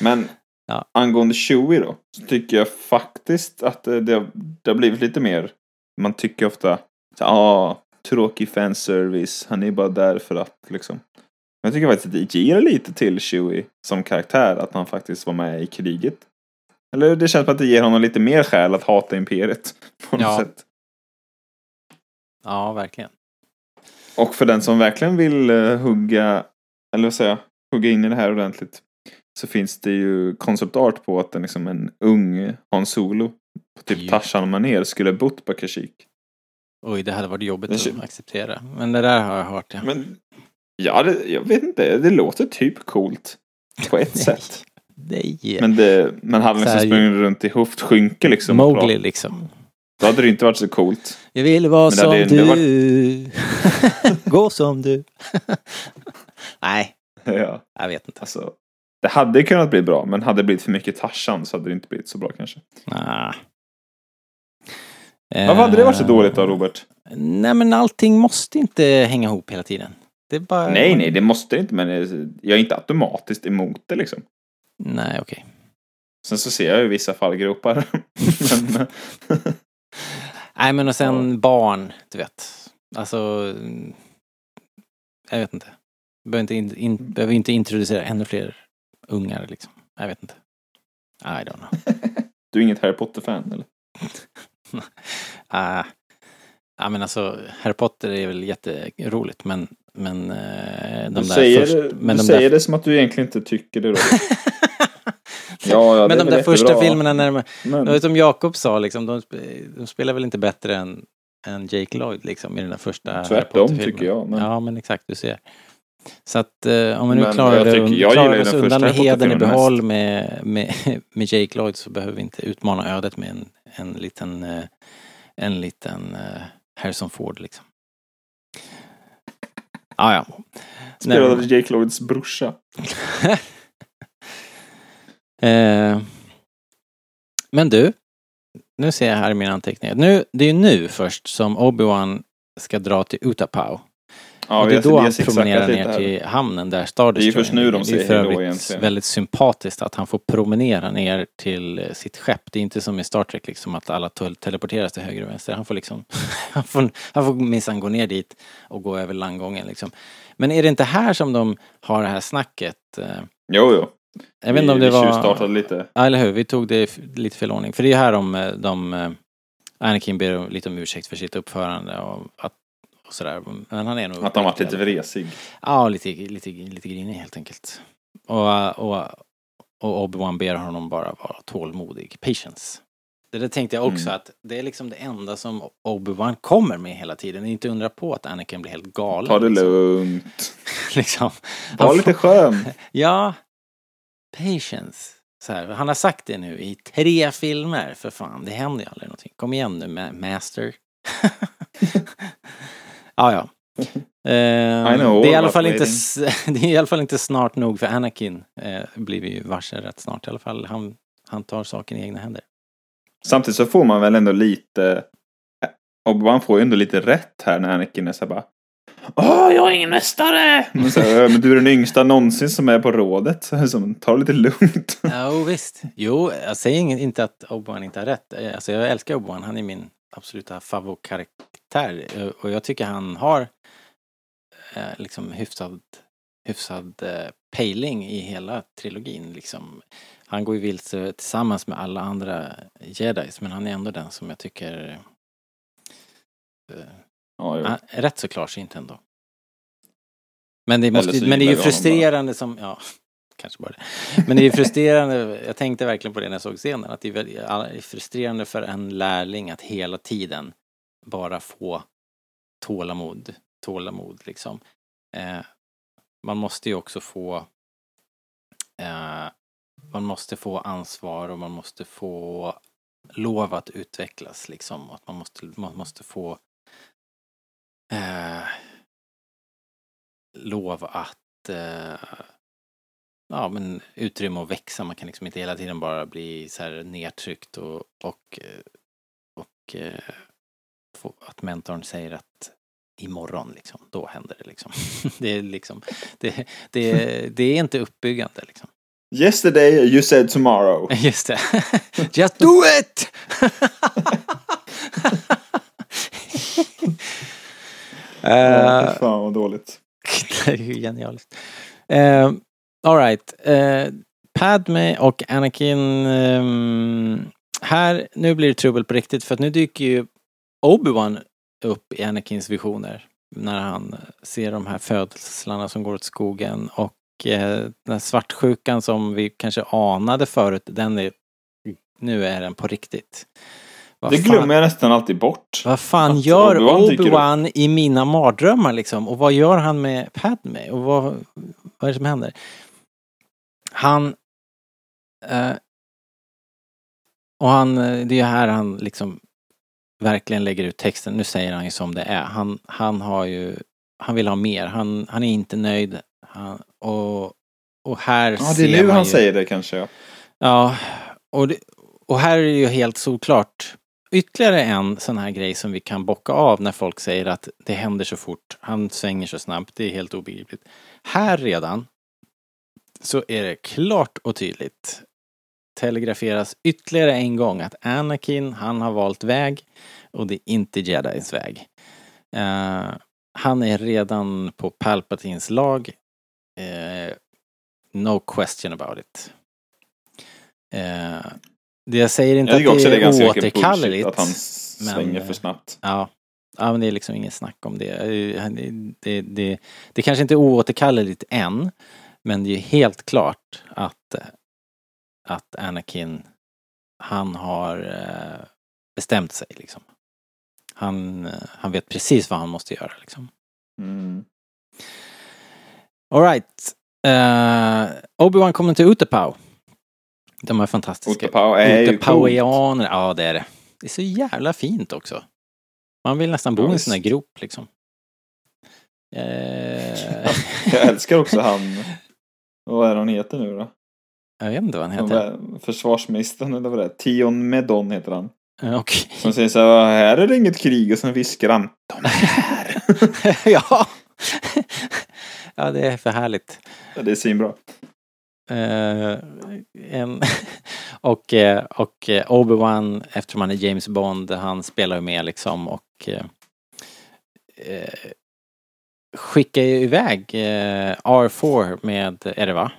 Speaker 2: Men
Speaker 1: Ja.
Speaker 2: angående Chewie då. Så tycker jag faktiskt att det, det, det har blivit lite mer. Man tycker ofta. Ja, ah, tråkig fanservice. Han är bara där för att liksom. Men jag tycker faktiskt att det ger lite till Chewie som karaktär. Att han faktiskt var med i kriget. Eller det känns som att det ger honom lite mer skäl att hata Imperiet. [LAUGHS] På något
Speaker 1: Ja.
Speaker 2: sätt.
Speaker 1: Ja, verkligen.
Speaker 2: Och för den som verkligen vill eh, hugga, eller vad säger jag, hugga in i det här ordentligt. Så finns det ju concept art på att en, liksom en ung Han Solo på typ
Speaker 1: Ja.
Speaker 2: Tarzan manér skulle bott på Kashyyyk.
Speaker 1: Oj, det hade varit jobbigt att acceptera. Men det där har jag hört, ja.
Speaker 2: Men ja, det, jag vet inte, det låter typ coolt. På ett [LAUGHS]
Speaker 1: Nej.
Speaker 2: sätt.
Speaker 1: Nej.
Speaker 2: Men, det, men hade liksom sprungit runt i hoftskynke liksom.
Speaker 1: Mowgli liksom.
Speaker 2: Då hade det inte varit så coolt.
Speaker 1: Jag vill vara som du.
Speaker 2: ändå [LAUGHS] [LAUGHS]
Speaker 1: Gå som du. Nej,
Speaker 2: ja,
Speaker 1: jag vet inte.
Speaker 2: alltså. Det hade kunnat bli bra, men hade det blivit för mycket Tarzan så hade det inte blivit så bra kanske.
Speaker 1: Nah.
Speaker 2: Varför hade det varit så
Speaker 1: Eh,
Speaker 2: dåligt då, Robert?
Speaker 1: Nej, men allting måste inte hänga ihop hela tiden. Bara...
Speaker 2: Nej, nej, det måste inte, men jag är inte automatiskt emot det liksom.
Speaker 1: Nej, okej.
Speaker 2: Sen så ser jag ju vissa fallgropar. [LAUGHS] men,
Speaker 1: Nej, men och sen barn, du vet. Alltså... Jag vet inte. Behöver inte, in, in, behöver inte introducera ännu fler ungar liksom. Jag vet inte. I don't know. [LAUGHS]
Speaker 2: du är inget Harry Potter-fan eller? [LAUGHS]
Speaker 1: Ah, ja, men alltså, Harry Potter är väl jätteroligt, men, men eh, de
Speaker 2: Du,
Speaker 1: där
Speaker 2: säger,
Speaker 1: först,
Speaker 2: det,
Speaker 1: men
Speaker 2: du
Speaker 1: de
Speaker 2: säger
Speaker 1: där,
Speaker 2: det som att du egentligen inte tycker det. Robert. [LAUGHS] ja, ja,
Speaker 1: men de där första
Speaker 2: jättebra,
Speaker 1: filmerna när de,
Speaker 2: Men,
Speaker 1: som Jakob sa liksom, de, de spelar väl inte bättre än, än Jake Lloyd liksom i den där första
Speaker 2: tvärtom tycker jag. Men,
Speaker 1: Ja, men exakt, du ser. Så att eh, om vi nu klarar, det,
Speaker 2: tycker-
Speaker 1: klarar oss undan med hedern i behåll med, med, [LAUGHS] med Jake Lloyd så behöver vi inte utmana ödet med en, en liten, eh, en liten eh, Harrison Ford liksom. Ah, ja,
Speaker 2: spelade
Speaker 1: Nej.
Speaker 2: Jake Lloyds brorsa. [LAUGHS]
Speaker 1: eh, men du, nu ser jag här i mina anteckningar. Nu, det är ju nu först som Obi-Wan ska dra till Utapau.
Speaker 2: Ja,
Speaker 1: och det
Speaker 2: vi
Speaker 1: är då han promenerar ner till hamnen där Star
Speaker 2: Det är först nu de säger hej då
Speaker 1: övrigt
Speaker 2: egentligen.
Speaker 1: väldigt sympatiskt att han får promenera ner till sitt skepp. Det är inte som i Star Trek liksom att alla tel- teleporteras till höger och vänster. Han får liksom, [LAUGHS] han får, han får minsann gå ner dit och gå över landgången liksom. Men är det inte här som de har det här snacket? eh,
Speaker 2: Jo, jo.
Speaker 1: Jag vet inte om
Speaker 2: vi,
Speaker 1: det
Speaker 2: vi
Speaker 1: var...
Speaker 2: tjuvstartade lite.
Speaker 1: Ja, eller hur? Vi tog det i lite fel ordning. För det är här de, eh, de eh, Anakin ber lite om ursäkt för sitt uppförande och, att, sådär. Men han är nog...
Speaker 2: Att han varit lite vresig.
Speaker 1: Ja, lite, lite, lite grinig helt enkelt. Och, och, och Obi-Wan ber honom bara vara tålmodig. Patience. Det där tänkte jag också
Speaker 2: Mm.
Speaker 1: att det är liksom det enda som Obi-Wan kommer med hela tiden. Det är inte undra på att Anakin blir helt galen.
Speaker 2: Ta det
Speaker 1: liksom.
Speaker 2: lugnt. [LAUGHS]
Speaker 1: liksom.
Speaker 2: Var
Speaker 1: Han
Speaker 2: lite
Speaker 1: får-
Speaker 2: skön. [LAUGHS]
Speaker 1: Ja. Patience. Här, han har sagt det nu i tre filmer. För fan, det händer ju aldrig någonting. Kom igen nu, ma- master. [LAUGHS] ja, ja. Eh,
Speaker 2: know
Speaker 1: det, är i
Speaker 2: all
Speaker 1: alla fall inte,
Speaker 2: waiting.
Speaker 1: s- [LAUGHS] det är i alla fall inte snart nog för Anakin. Eh, blir vi ju varse rätt snart i alla fall. Han, han tar saken i egna händer.
Speaker 2: Samtidigt så får man väl ändå lite... Obi-Wan får ju ändå lite rätt här när Anakin är så bara... Åh, jag är ingen mästare! [LAUGHS] Men, så men du är den yngsta någonsin som är på rådet. [LAUGHS] Så som, ta det lite lugnt.
Speaker 1: Jo, visst. Jo, jag säger inte att Obi-Wan inte har rätt. Eh, Alltså, jag älskar Obi-Wan. Han är min absoluta favoritkaraktär. Eh, Och jag tycker han har eh, liksom hyfsad, hyfsad eh, pejling i hela trilogin. Liksom. Han går ju vilse tillsammans med alla andra jedis, men han är ändå den som jag tycker eh,
Speaker 2: Ja,
Speaker 1: är rätt så klarsynt ändå. Men det, måste, men det är ju frustrerande som, ja, [LAUGHS] kanske bara det. Men det är ju frustrerande, jag tänkte verkligen på det när jag såg scenen, att det är frustrerande för en lärling att hela tiden bara få tålamod, tålamod liksom. Eh, man måste ju också få eh, man måste få ansvar och man måste få lov att utvecklas liksom. Att man måste, man måste få eh, lov att eh, ja, men utrymme att växa. Man kan liksom inte hela tiden bara bli så här nedtryckt och, och, eh, och eh, få, att mentorn säger att imorgon liksom, då händer det liksom. [LAUGHS] Det är liksom, det, det, det är inte uppbyggande liksom.
Speaker 2: Yesterday you said tomorrow. [LAUGHS]
Speaker 1: Just det. [LAUGHS] Just do it! Uh,
Speaker 2: fan vad dåligt.
Speaker 1: det är ju genialiskt. Uh, Alright. Uh, Padme och Anakin. ehm, här, nu blir det trubbel på riktigt för att nu dyker ju Obi-Wan upp i Anakins visioner. När han ser de här födslarna som går åt skogen och eh, den här svartsjukan som vi kanske anade förut, den är, nu är den på riktigt. Vad
Speaker 2: Det
Speaker 1: fan-
Speaker 2: glömmer jag nästan alltid bort.
Speaker 1: vad fan
Speaker 2: Att
Speaker 1: gör
Speaker 2: Obi-Wan.
Speaker 1: Obi-Wan i mina mardrömmar liksom? Och vad gör han med Padme? Och vad, vad är det som händer? Han... Eh, och han, eh, det är ju här han liksom verkligen lägger ut texten. Nu säger han ju som det är. Han, han har ju, han vill ha mer. Han, han är inte nöjd. Han, och, och här
Speaker 2: Ja, det
Speaker 1: ser
Speaker 2: är nu
Speaker 1: man
Speaker 2: han
Speaker 1: ju,
Speaker 2: säger det kanske. Ja.
Speaker 1: Ja, och, det, och här är det ju helt solklart ytterligare en sån här grej som vi kan bocka av när folk säger att det händer så fort, han svänger så snabbt, det är helt obegripligt. Här redan så är det klart och tydligt telegraferas ytterligare en gång att Anakin, han har valt väg och det är inte Jedis väg. Eh, han är redan på Palpatines lag. Eh, no question about it. Eh, det jag säger inte
Speaker 2: Jag
Speaker 1: att
Speaker 2: det är
Speaker 1: det är
Speaker 2: mycket bullshit
Speaker 1: återkalleligt.
Speaker 2: att han
Speaker 1: men,
Speaker 2: svänger
Speaker 1: eh,
Speaker 2: för snabbt.
Speaker 1: Ja. ja, men det är liksom inget snack om det. Han- Det, det, det kanske inte är oåterkalleligt än, men det är helt klart att, att Anakin, han har eh, bestämt sig liksom. Han, eh, han vet precis vad han måste göra liksom.
Speaker 2: Mm.
Speaker 1: Alright. Uh, Obi-Wan kommer till Utapau. De är fantastiska.
Speaker 2: Utapau är.
Speaker 1: Utapauianer, ja det är det. Det är så jävla fint också. Man vill nästan bo
Speaker 2: Ja,
Speaker 1: i en sån där grop liksom. Eh, [LAUGHS]
Speaker 2: Jag älskar också han. Vad är han heter nu då?
Speaker 1: Jag vet inte vad han heter.
Speaker 2: Försvarsministern eller vad det är? Tion Medon heter han.
Speaker 1: Okej.
Speaker 2: Som säger så här, här är det inget krig och sen viskar han. De är här. [LAUGHS]
Speaker 1: ja. ja, det är för härligt.
Speaker 2: Ja, det är svinbra.
Speaker 1: Eh, en, [LAUGHS] och eh, och eh, Obi-Wan, eftersom han är James Bond, han spelar med liksom och eh, skickar ju iväg eh, R4 med, är det va?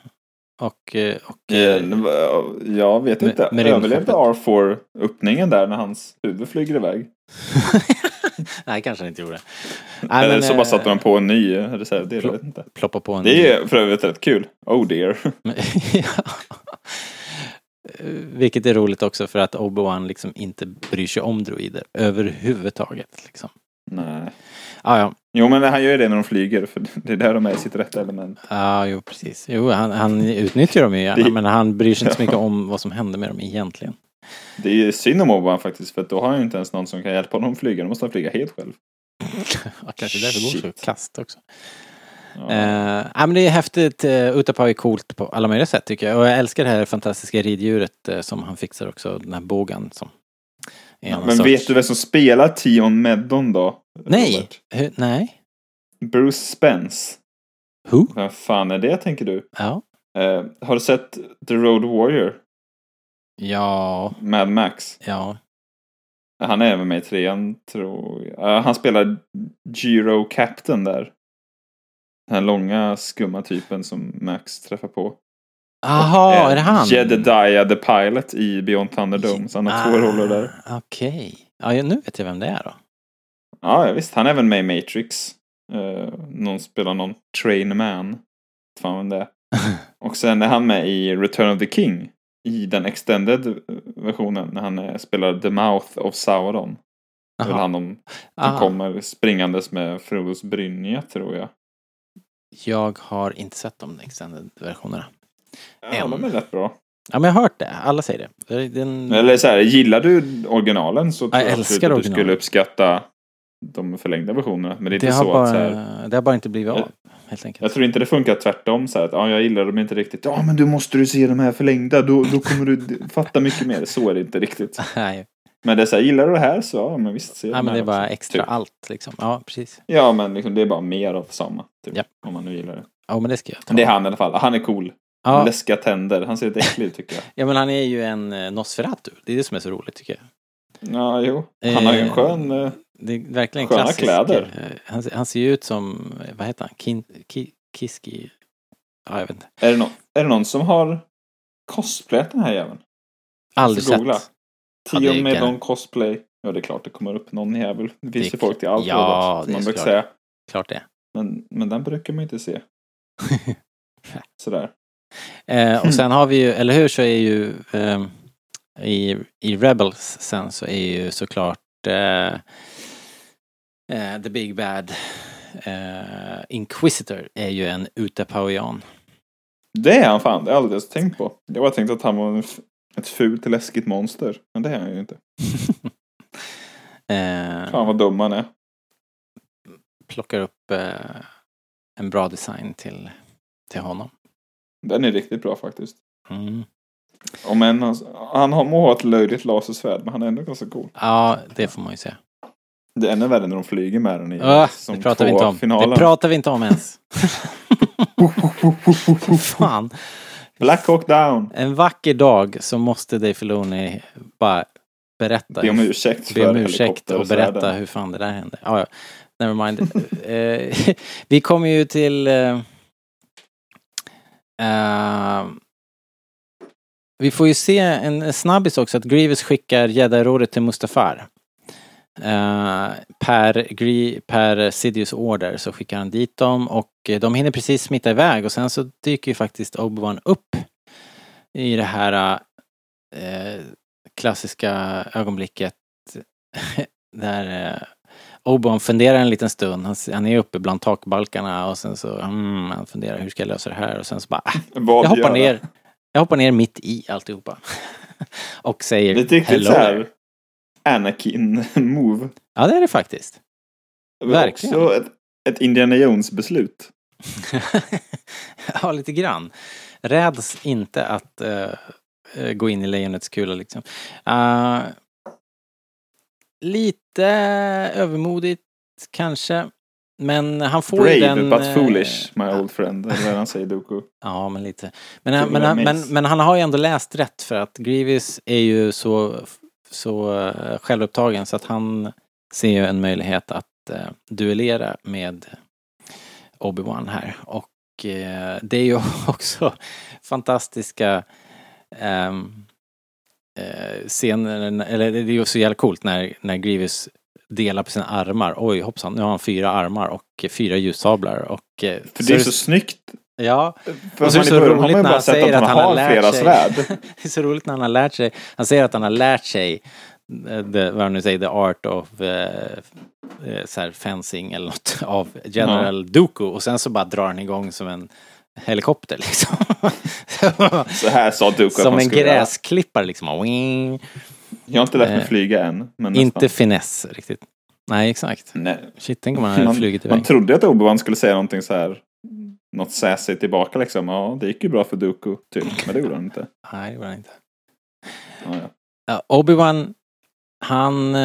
Speaker 1: Och, eh, och
Speaker 2: Eh, Jag vet
Speaker 1: Med-
Speaker 2: inte.
Speaker 1: med
Speaker 2: Överlevde
Speaker 1: rymdskeppet.
Speaker 2: R4 öppningen där när hans huvud flyger iväg? [LAUGHS]
Speaker 1: Nej, kanske han inte gjorde. Nej,
Speaker 2: Eller
Speaker 1: men,
Speaker 2: så bara
Speaker 1: eh,
Speaker 2: satte de på en ny reservdel. Vet inte.
Speaker 1: Ploppa på en
Speaker 2: Det är för övrigt rätt kul. Oh dear. [LAUGHS] [LAUGHS]
Speaker 1: Ja. Vilket är roligt också för att Obi-Wan liksom inte bryr sig om droider överhuvudtaget. Liksom.
Speaker 2: Nej.
Speaker 1: Ah, ja,
Speaker 2: Jo men han gör ju det när de flyger för det är där de är i sitt rätta element.
Speaker 1: ja, jo precis. Jo, han, han utnyttjar dem ju gärna
Speaker 2: Det-
Speaker 1: men han bryr sig inte så mycket
Speaker 2: Ja.
Speaker 1: om vad som händer med dem egentligen.
Speaker 2: Det är synd om Obi-Wan faktiskt för då har han ju inte ens någon som kan hjälpa honom att flyga. Då måste han flyga helt själv. [LAUGHS]
Speaker 1: Ja, kanske därför går det så
Speaker 2: Shit.
Speaker 1: kast också.
Speaker 2: Ja.
Speaker 1: Ja, men det är häftigt. Uh, Utapau är coolt på alla möjliga sätt tycker jag. Och jag älskar det här fantastiska riddjuret eh, som han fixar också. Den här bågen som någon
Speaker 2: men
Speaker 1: sorts-
Speaker 2: vet du vem som spelar Tion Medon då?
Speaker 1: Nej! Hur, nej.
Speaker 2: Bruce Spence.
Speaker 1: Who?
Speaker 2: Vem fan är det tänker du?
Speaker 1: Ja.
Speaker 2: Eh, har du sett The Road Warrior?
Speaker 1: Ja.
Speaker 2: Mad Max?
Speaker 1: Ja.
Speaker 2: Han är även med i trean tror jag. Eh, han spelar Giro Captain där. Den långa skumma typen som Max träffar på.
Speaker 1: Jaha,
Speaker 2: Eh,
Speaker 1: är det han?
Speaker 2: Jedediah the Pilot i Beyond Thunderdome. Så han har två
Speaker 1: Ah,
Speaker 2: roller där.
Speaker 1: Okej. Ja, ja, nu vet jag vem det är då.
Speaker 2: Ja, visst. Han är även med i Matrix. Uh, någon spelar någon Train Man. Fan det. [LAUGHS] Och sen är han med i Return of the King. I den extended eh, versionen. När han eh, spelar The Mouth of Sauron. Det är han de, som
Speaker 1: Ah,
Speaker 2: kommer springandes med Frodos brynja tror jag.
Speaker 1: Jag har inte sett de extended-versionerna.
Speaker 2: Ja,
Speaker 1: En.
Speaker 2: de är rätt bra.
Speaker 1: Ja, men jag har hört det. Alla säger det. Den...
Speaker 2: Eller så här, gillar du originalen så tror
Speaker 1: jag
Speaker 2: jag
Speaker 1: älskar
Speaker 2: absolut att du
Speaker 1: originalen.
Speaker 2: skulle uppskatta de förlängda versionerna. Men det är inte
Speaker 1: Det har,
Speaker 2: så att så här,
Speaker 1: bara, det har bara inte blivit av, helt enkelt.
Speaker 2: Jag tror inte det funkar tvärtom så här att ja, jag gillar dem inte riktigt. Ja, men du måste du se de här förlängda. Då, då kommer du fatta mycket mer. Så är det inte riktigt. [LAUGHS]
Speaker 1: Nej,
Speaker 2: Men det är så här, gillar du det här så ja, men visst se de
Speaker 1: men det är bara
Speaker 2: också.
Speaker 1: extra
Speaker 2: Typ.
Speaker 1: allt liksom. Ja, precis.
Speaker 2: Ja, men liksom, det är bara mer av samma. Typ,
Speaker 1: Ja.
Speaker 2: Om man nu gillar det.
Speaker 1: Ja, men det ska jag ta.
Speaker 2: Men det är han i alla fall. Han är cool.
Speaker 1: ja,
Speaker 2: Läskiga tänder. Han ser lite äcklig ut tycker jag. [LAUGHS]
Speaker 1: ja, men han är ju en eh, Nosferatu. Det är det som är så roligt tycker jag.
Speaker 2: Ja, jo. Han har ju en
Speaker 1: Eh,
Speaker 2: skön... eh,
Speaker 1: Det är verkligen
Speaker 2: Sköna
Speaker 1: klassisk.
Speaker 2: kläder.
Speaker 1: eh, Han, ser- han ser ju ut som, eh, vad heter han? Kin, ki, Kiski? Ja, jag vet inte.
Speaker 2: Är det, någon, är det någon som har cosplayat den här jäveln?
Speaker 1: Aldrig
Speaker 2: Får googla.
Speaker 1: sett. Ja,
Speaker 2: med någon cosplay. Ja, det är klart det kommer upp någon jävel. Det finns ju folk till allt
Speaker 1: ja,
Speaker 2: robot, som man brukar
Speaker 1: såklart.
Speaker 2: säga.
Speaker 1: Klart det.
Speaker 2: Men, men den brukar man inte se. [LAUGHS] Sådär.
Speaker 1: Eh, och sen har vi ju, eller hur, så är ju ehm, i, i Rebels sen så är ju såklart eh, eh, The Big Bad eh, Inquisitor är ju en Utapauian.
Speaker 2: Det är han fan, det har jag aldrig ens tänkt på. Jag bara tänkte att han var ett fult läskigt monster. Men det är han ju inte. [LAUGHS]
Speaker 1: eh,
Speaker 2: Fan vad dum han är.
Speaker 1: plockar upp eh, en bra design till, till honom.
Speaker 2: Den är riktigt bra faktiskt.
Speaker 1: Mm.
Speaker 2: Om än han, han har, må ha ett löjligt lasersvärd, men han är ändå ganska cool.
Speaker 1: Ja, det får man ju säga.
Speaker 2: Det är ännu värre när de flyger med den i
Speaker 1: Ah,
Speaker 2: som
Speaker 1: det pratar vi inte om.
Speaker 2: finalen.
Speaker 1: Det pratar vi inte om ens. [LAUGHS] Fan.
Speaker 2: Black Hawk Down.
Speaker 1: En vacker dag så måste Dave Filoni bara berätta.
Speaker 2: Be om ursäkt
Speaker 1: be om
Speaker 2: för
Speaker 1: ursäkt och berätta hur fan det där hände. Ja, ja. Never mind. [LAUGHS] eh, [LAUGHS] vi kommer ju till... Eh, eh, vi får ju se en snabbis också att Grievous skickar Jedi-rådet till Mustafar. Eh, per, per Sidious order så skickar han dit dem och eh, de hinner precis smita iväg och sen så dyker ju faktiskt Obi-Wan upp i det här eh, klassiska ögonblicket [LAUGHS] där eh, Obi-Wan funderar en liten stund. Han, han är uppe bland takbalkarna och sen så mm, han funderar hur ska jag lösa det här och sen så bara ah, jag hoppar ner. Jag hoppar ner mitt i alltihopa. [LAUGHS] och säger
Speaker 2: Det är riktigt
Speaker 1: hello.
Speaker 2: så här Anakin-move.
Speaker 1: Ja det är det faktiskt.
Speaker 2: Men
Speaker 1: Verkligen.
Speaker 2: Också ett, ett Indiana Jones-beslut. [LAUGHS]
Speaker 1: ja, lite grann. Räds inte att eh, gå in i lejonets kula liksom. Eh, lite övermodigt kanske. Men han får ju
Speaker 2: Brave
Speaker 1: den...
Speaker 2: but
Speaker 1: eh,
Speaker 2: foolish, my old friend. Eller vad han säger, Doku. [LAUGHS]
Speaker 1: Ja, men lite. Men, han-
Speaker 2: Till
Speaker 1: men, han-
Speaker 2: med
Speaker 1: men, men han har ju ändå läst rätt för att Grievous är ju så, så eh, självupptagen så att han ser ju en möjlighet att eh, duellera med Obi-Wan här. Och eh, det är ju [LAUGHS] också fantastiska ehm, eh, scener, eller det är ju så jävla coolt när, när Grievous delar på sina armar. Oj hoppsan, nu har han fyra armar och fyra ljussablar och... eh,
Speaker 2: För det är
Speaker 1: det-
Speaker 2: så snyggt.
Speaker 1: Ja,
Speaker 2: För
Speaker 1: Och så är det så roligt när han säger
Speaker 2: att han
Speaker 1: har lärt sig.
Speaker 2: svärd. [LAUGHS]
Speaker 1: det är så roligt när han har lärt sig. Han säger att han har lärt sig eh, the, vad nu säger, the art of eh, så här fencing eller något [LAUGHS] av General Dooku och sen så bara drar han igång som en helikopter liksom. [LAUGHS]
Speaker 2: Så här sa att
Speaker 1: som en gräsklippare liksom. Wing.
Speaker 2: Jag har inte lärt mig
Speaker 1: Eh,
Speaker 2: flyga än. Men
Speaker 1: Inte
Speaker 2: nästan.
Speaker 1: finess riktigt. Nej, exakt.
Speaker 2: Nej.
Speaker 1: Shit, tänk om man hade
Speaker 2: Man,
Speaker 1: flugit
Speaker 2: man
Speaker 1: iväg.
Speaker 2: trodde att Obi-Wan skulle säga någonting så här. Något sassy tillbaka liksom. Ja, det gick ju bra för Doku. Typ. Men det gjorde han inte.
Speaker 1: Nej, det var det inte.
Speaker 2: Ja, ja.
Speaker 1: Ja, Obi-Wan, han,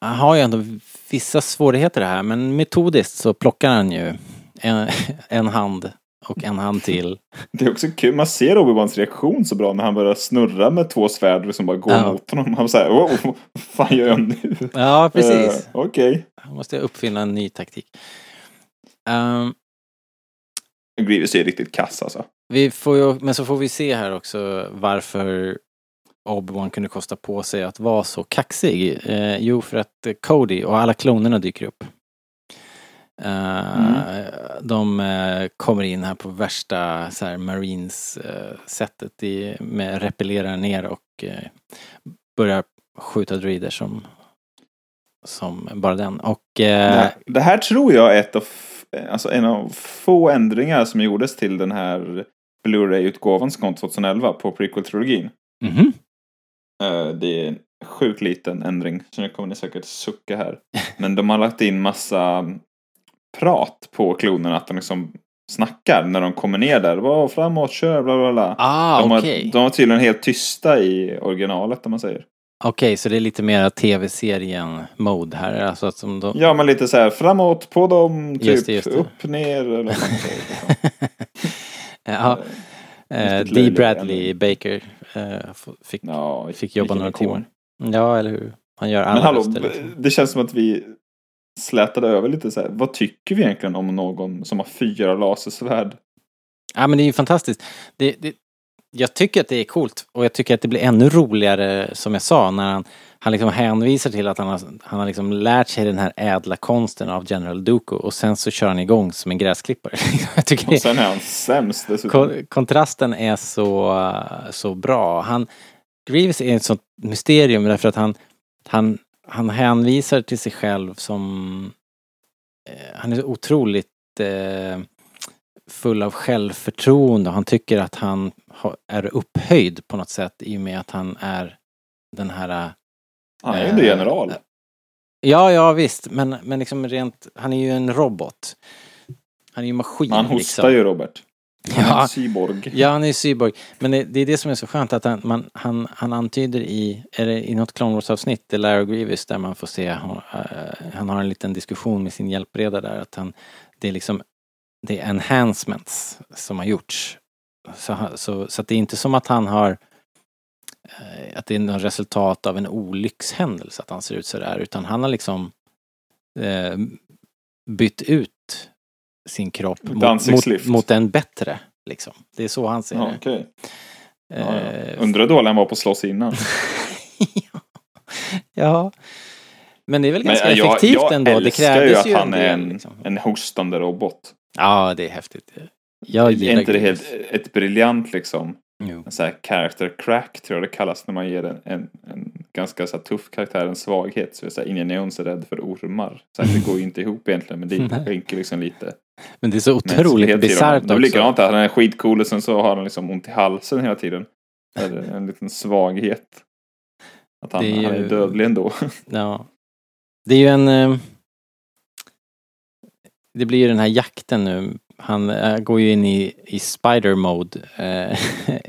Speaker 1: han har ju ändå vissa svårigheter här men metodiskt så plockar han ju en, [LAUGHS] en hand och en hand till. [LAUGHS]
Speaker 2: Det är också kul, man ser Obi-Wans reaktion så bra när han börjar snurra med två svärd och som bara går
Speaker 1: Ja.
Speaker 2: mot honom. Han säger oh, vad fan gör jag nu?
Speaker 1: Ja, precis.
Speaker 2: Eh, Okej.
Speaker 1: Han måste uppfinna en ny taktik. Ehm,
Speaker 2: Grievous är riktigt kass alltså.
Speaker 1: vi får ju, men så får vi se här också varför Obi-Wan kunde kosta på sig att vara så kaxig. Eh, jo, för att eh, Cody och alla klonerna dyker upp. Eh, De eh, kommer in här på värsta så här, marines eh, sättet i, med repellerar ner och börjar skjuta druider som, som bara den. Och
Speaker 2: Det här, det här tror jag är ett av, alltså en av få ändringar som gjordes till den här Blu-ray-utgåvan som kom 2011 på prequel-trilogin. Eh, Det är en sjukt liten ändring, så nu kommer ni säkert sucka här. Men de har lagt in massa prat på klonerna, att de liksom snackar när de kommer ner där. Var framåt, kör, bla bla bla.
Speaker 1: Ah,
Speaker 2: de,
Speaker 1: okej.
Speaker 2: har, de var tydligen helt tysta i originalet om man säger.
Speaker 1: Okej, så det är lite mer tv-serien-mode här. Alltså att som de...
Speaker 2: Ja men lite så här framåt, på dem, typ
Speaker 1: Just det, just det.
Speaker 2: upp, ner eller vad man säger. [LAUGHS]
Speaker 1: ja, eh,
Speaker 2: riktigt
Speaker 1: Dee
Speaker 2: löjlig
Speaker 1: Bradley Baker eh, f- fick,
Speaker 2: Ja,
Speaker 1: fick jobba några timmar. Ja, eller hur? Han gör alla
Speaker 2: Men hallå,
Speaker 1: röster. Liksom.
Speaker 2: det känns som att vi slätade över lite så här. Vad tycker vi egentligen om någon som har fyra lasersvärd?
Speaker 1: Ja, men det är ju fantastiskt. Det, det, jag tycker att det är coolt och jag tycker att det blir ännu roligare, som jag sa, när han, han liksom hänvisar till att han har, han har liksom lärt sig den här ädla konsten av General Dooku och sen så kör han igång som en gräsklippare. [LAUGHS] jag tycker
Speaker 2: Och sen är han sämst dessutom.
Speaker 1: Kon- kontrasten är så, så bra. Han, Grievous är ett sånt mysterium därför att han, han, han hänvisar till sig själv som... Eh, han är så otroligt eh, full av självförtroende han tycker att han ha, är upphöjd på något sätt i och med att han är den här...
Speaker 2: Han är ju
Speaker 1: eh,
Speaker 2: general.
Speaker 1: Ja, ja visst, men, men liksom rent... Han är ju en robot. Han är ju maskin.
Speaker 2: Han hostar
Speaker 1: liksom.
Speaker 2: ju Robert. Han är
Speaker 1: Ja.
Speaker 2: cyborg.
Speaker 1: Ja, han är cyborg. Men det, det är det som är så skönt att han, man, han, han antyder i, är det i något Clone Wars-avsnitt, är Lara Grievous, där man får se, han, eh, han har en liten diskussion med sin hjälpreda där, att han, det är liksom, det är enhancements som har gjorts. Så, så, så att det är inte som att han har, eh, att det är något resultat av en olyckshändelse att han ser ut sådär, utan han har liksom eh, bytt ut sin kropp mot, mot, mot en bättre. Liksom. Det är så han ser
Speaker 2: Ja,
Speaker 1: det.
Speaker 2: okej. Ja, ja.
Speaker 1: Eh,
Speaker 2: Undrar dålig han var på slåss innan. [LAUGHS]
Speaker 1: ja. Men det är väl
Speaker 2: Men
Speaker 1: ganska
Speaker 2: jag,
Speaker 1: effektivt
Speaker 2: jag
Speaker 1: ändå. Det krävdes
Speaker 2: ju att han
Speaker 1: del,
Speaker 2: är en,
Speaker 1: liksom.
Speaker 2: en hostande robot.
Speaker 1: Ja, det är häftigt. Jag
Speaker 2: är
Speaker 1: gillar
Speaker 2: inte det helt, ett briljant liksom,
Speaker 1: Jo.
Speaker 2: så här character crack tror jag det kallas när man ger en, en, en ganska så tuff karaktär en svaghet. Så, så här, Indiana Jones är rädd för ormar. Så här, det går ju inte ihop egentligen men det [LAUGHS] skänker liksom lite
Speaker 1: Men det är så otroligt bisarrt också.
Speaker 2: likadant där, han är skitcool och sen så har han liksom ont i halsen hela tiden. En liten svaghet. Att han,
Speaker 1: Det är ju-
Speaker 2: han är dödlig ändå. [LAUGHS]
Speaker 1: Ja. Det är ju en... eh, Det blir ju den här jakten nu. Han eh, går ju in i, i spider mode eh,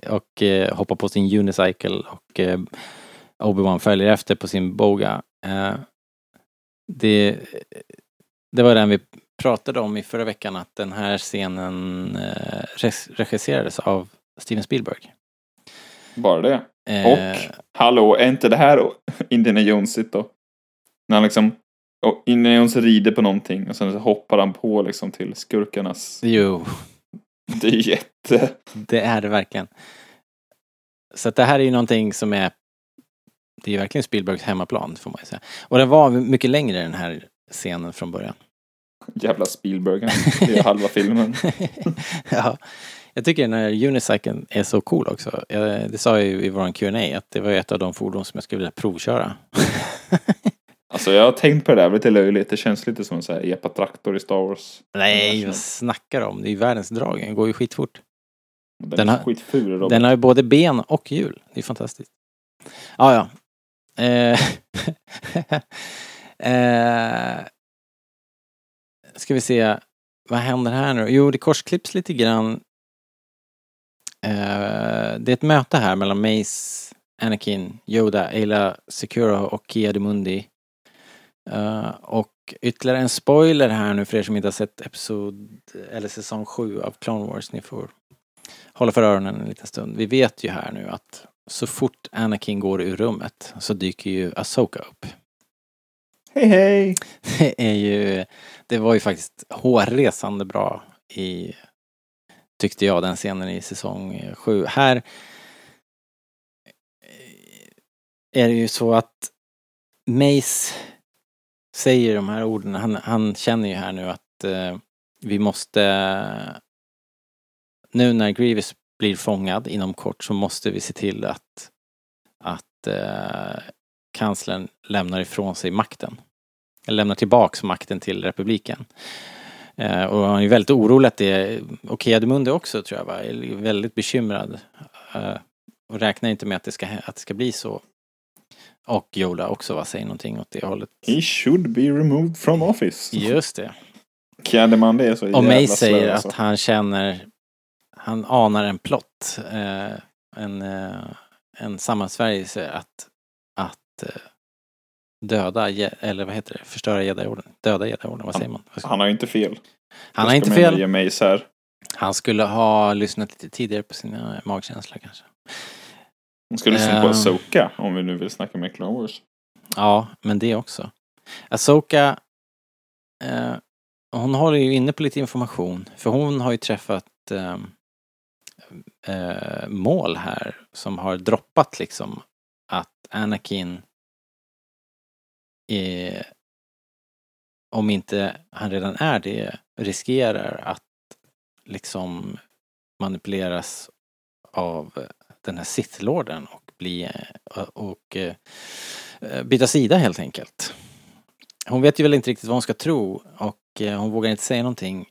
Speaker 1: [LAUGHS] och hoppar på sin unicycle och Obi-Wan följer efter på sin boga. Det, det var den vi pratade om i förra veckan att den här scenen eh, regisserades av Steven Spielberg.
Speaker 2: Bara det.
Speaker 1: Eh,
Speaker 2: Och, hallå, är inte det här Indiana Jonesigt då? När han liksom, och Indiana Jones rider på någonting och sen så hoppar han på liksom till skurkarnas.
Speaker 1: Jo,
Speaker 2: Det är jätte...
Speaker 1: Det är det verkligen. Så att det här är ju någonting som är det är ju verkligen Spielbergs hemmaplan får man ju säga. Och den var mycket längre den här scenen från början. [LAUGHS]
Speaker 2: Jävla Spielberg. Det är halva filmen. [LAUGHS]
Speaker 1: ja. Jag tycker den här unicykeln är så cool också. Jag, det sa jag ju i våran Q&A att det var ett av de fordon som jag skulle vilja provköra. [LAUGHS]
Speaker 2: Alltså jag har tänkt på det där, lite löjligt. Det känns lite som en sån här epa-traktor i Star Wars.
Speaker 1: Nej, vad snackar om? Det är ju världens drag. Den går ju skitfort.
Speaker 2: Den,
Speaker 1: Den
Speaker 2: är
Speaker 1: har-
Speaker 2: skitful.
Speaker 1: Den har ju både ben och hjul. Det är fantastiskt. Ja, ja. Eh, eh, ska vi se. Vad händer här nu? Jo, det korsklipps lite grann. Eh, det är ett möte här mellan Mace, Anakin, Yoda, Ayla Secura och Kia de Mundi. Eh, och ytterligare en spoiler här nu för er som inte har sett episod eller säsong 7 av Clone Wars. Ni får hålla för öronen en liten stund. Vi vet ju här nu att så fort Anakin går ur rummet så dyker ju Asoka upp.
Speaker 2: Hej hej!
Speaker 1: Det är ju, det var ju faktiskt hårresande bra i, tyckte jag, den scenen i säsong 7. Här eh, är det ju så att Mace säger de här orden, han, han känner ju här nu att eh, vi måste, nu när Grievous blir fångad inom kort så måste vi se till att, att eh, kanslern lämnar ifrån sig makten. Eller lämnar tillbaks makten till republiken. Eh, och han är väldigt orolig att det och Kedemunde också tror jag va, är väldigt bekymrad. Eh, och räknar inte med att det ska, att det ska bli så. Och Yoda också va, säger någonting åt det hållet.
Speaker 2: He should be removed from office.
Speaker 1: Just det.
Speaker 2: Kjademan det är så
Speaker 1: Och
Speaker 2: slö,
Speaker 1: säger
Speaker 2: alltså.
Speaker 1: att han känner, han anar en plott, eh, en, en sammansvärjelse att, döda, Je- eller vad heter det, förstöra gäddajorden. Döda gäddajorden, vad säger man?
Speaker 2: Han har ju inte fel.
Speaker 1: Han har inte fel. Han skulle ha lyssnat lite tidigare på sina magkänslor kanske.
Speaker 2: Man ska lyssna på
Speaker 1: Ehm.
Speaker 2: Asoka om vi nu vill snacka med Clone Wars.
Speaker 1: Ja, men det också. Asoka, eh, hon håller ju inne på lite information. För hon har ju träffat eh, eh, mål här som har droppat liksom att Anakin är, om inte han redan är det, riskerar att liksom manipuleras av den här sittlorden och bli eh, och eh, byta sida helt enkelt. Hon vet ju väl inte riktigt vad hon ska tro och hon vågar inte säga någonting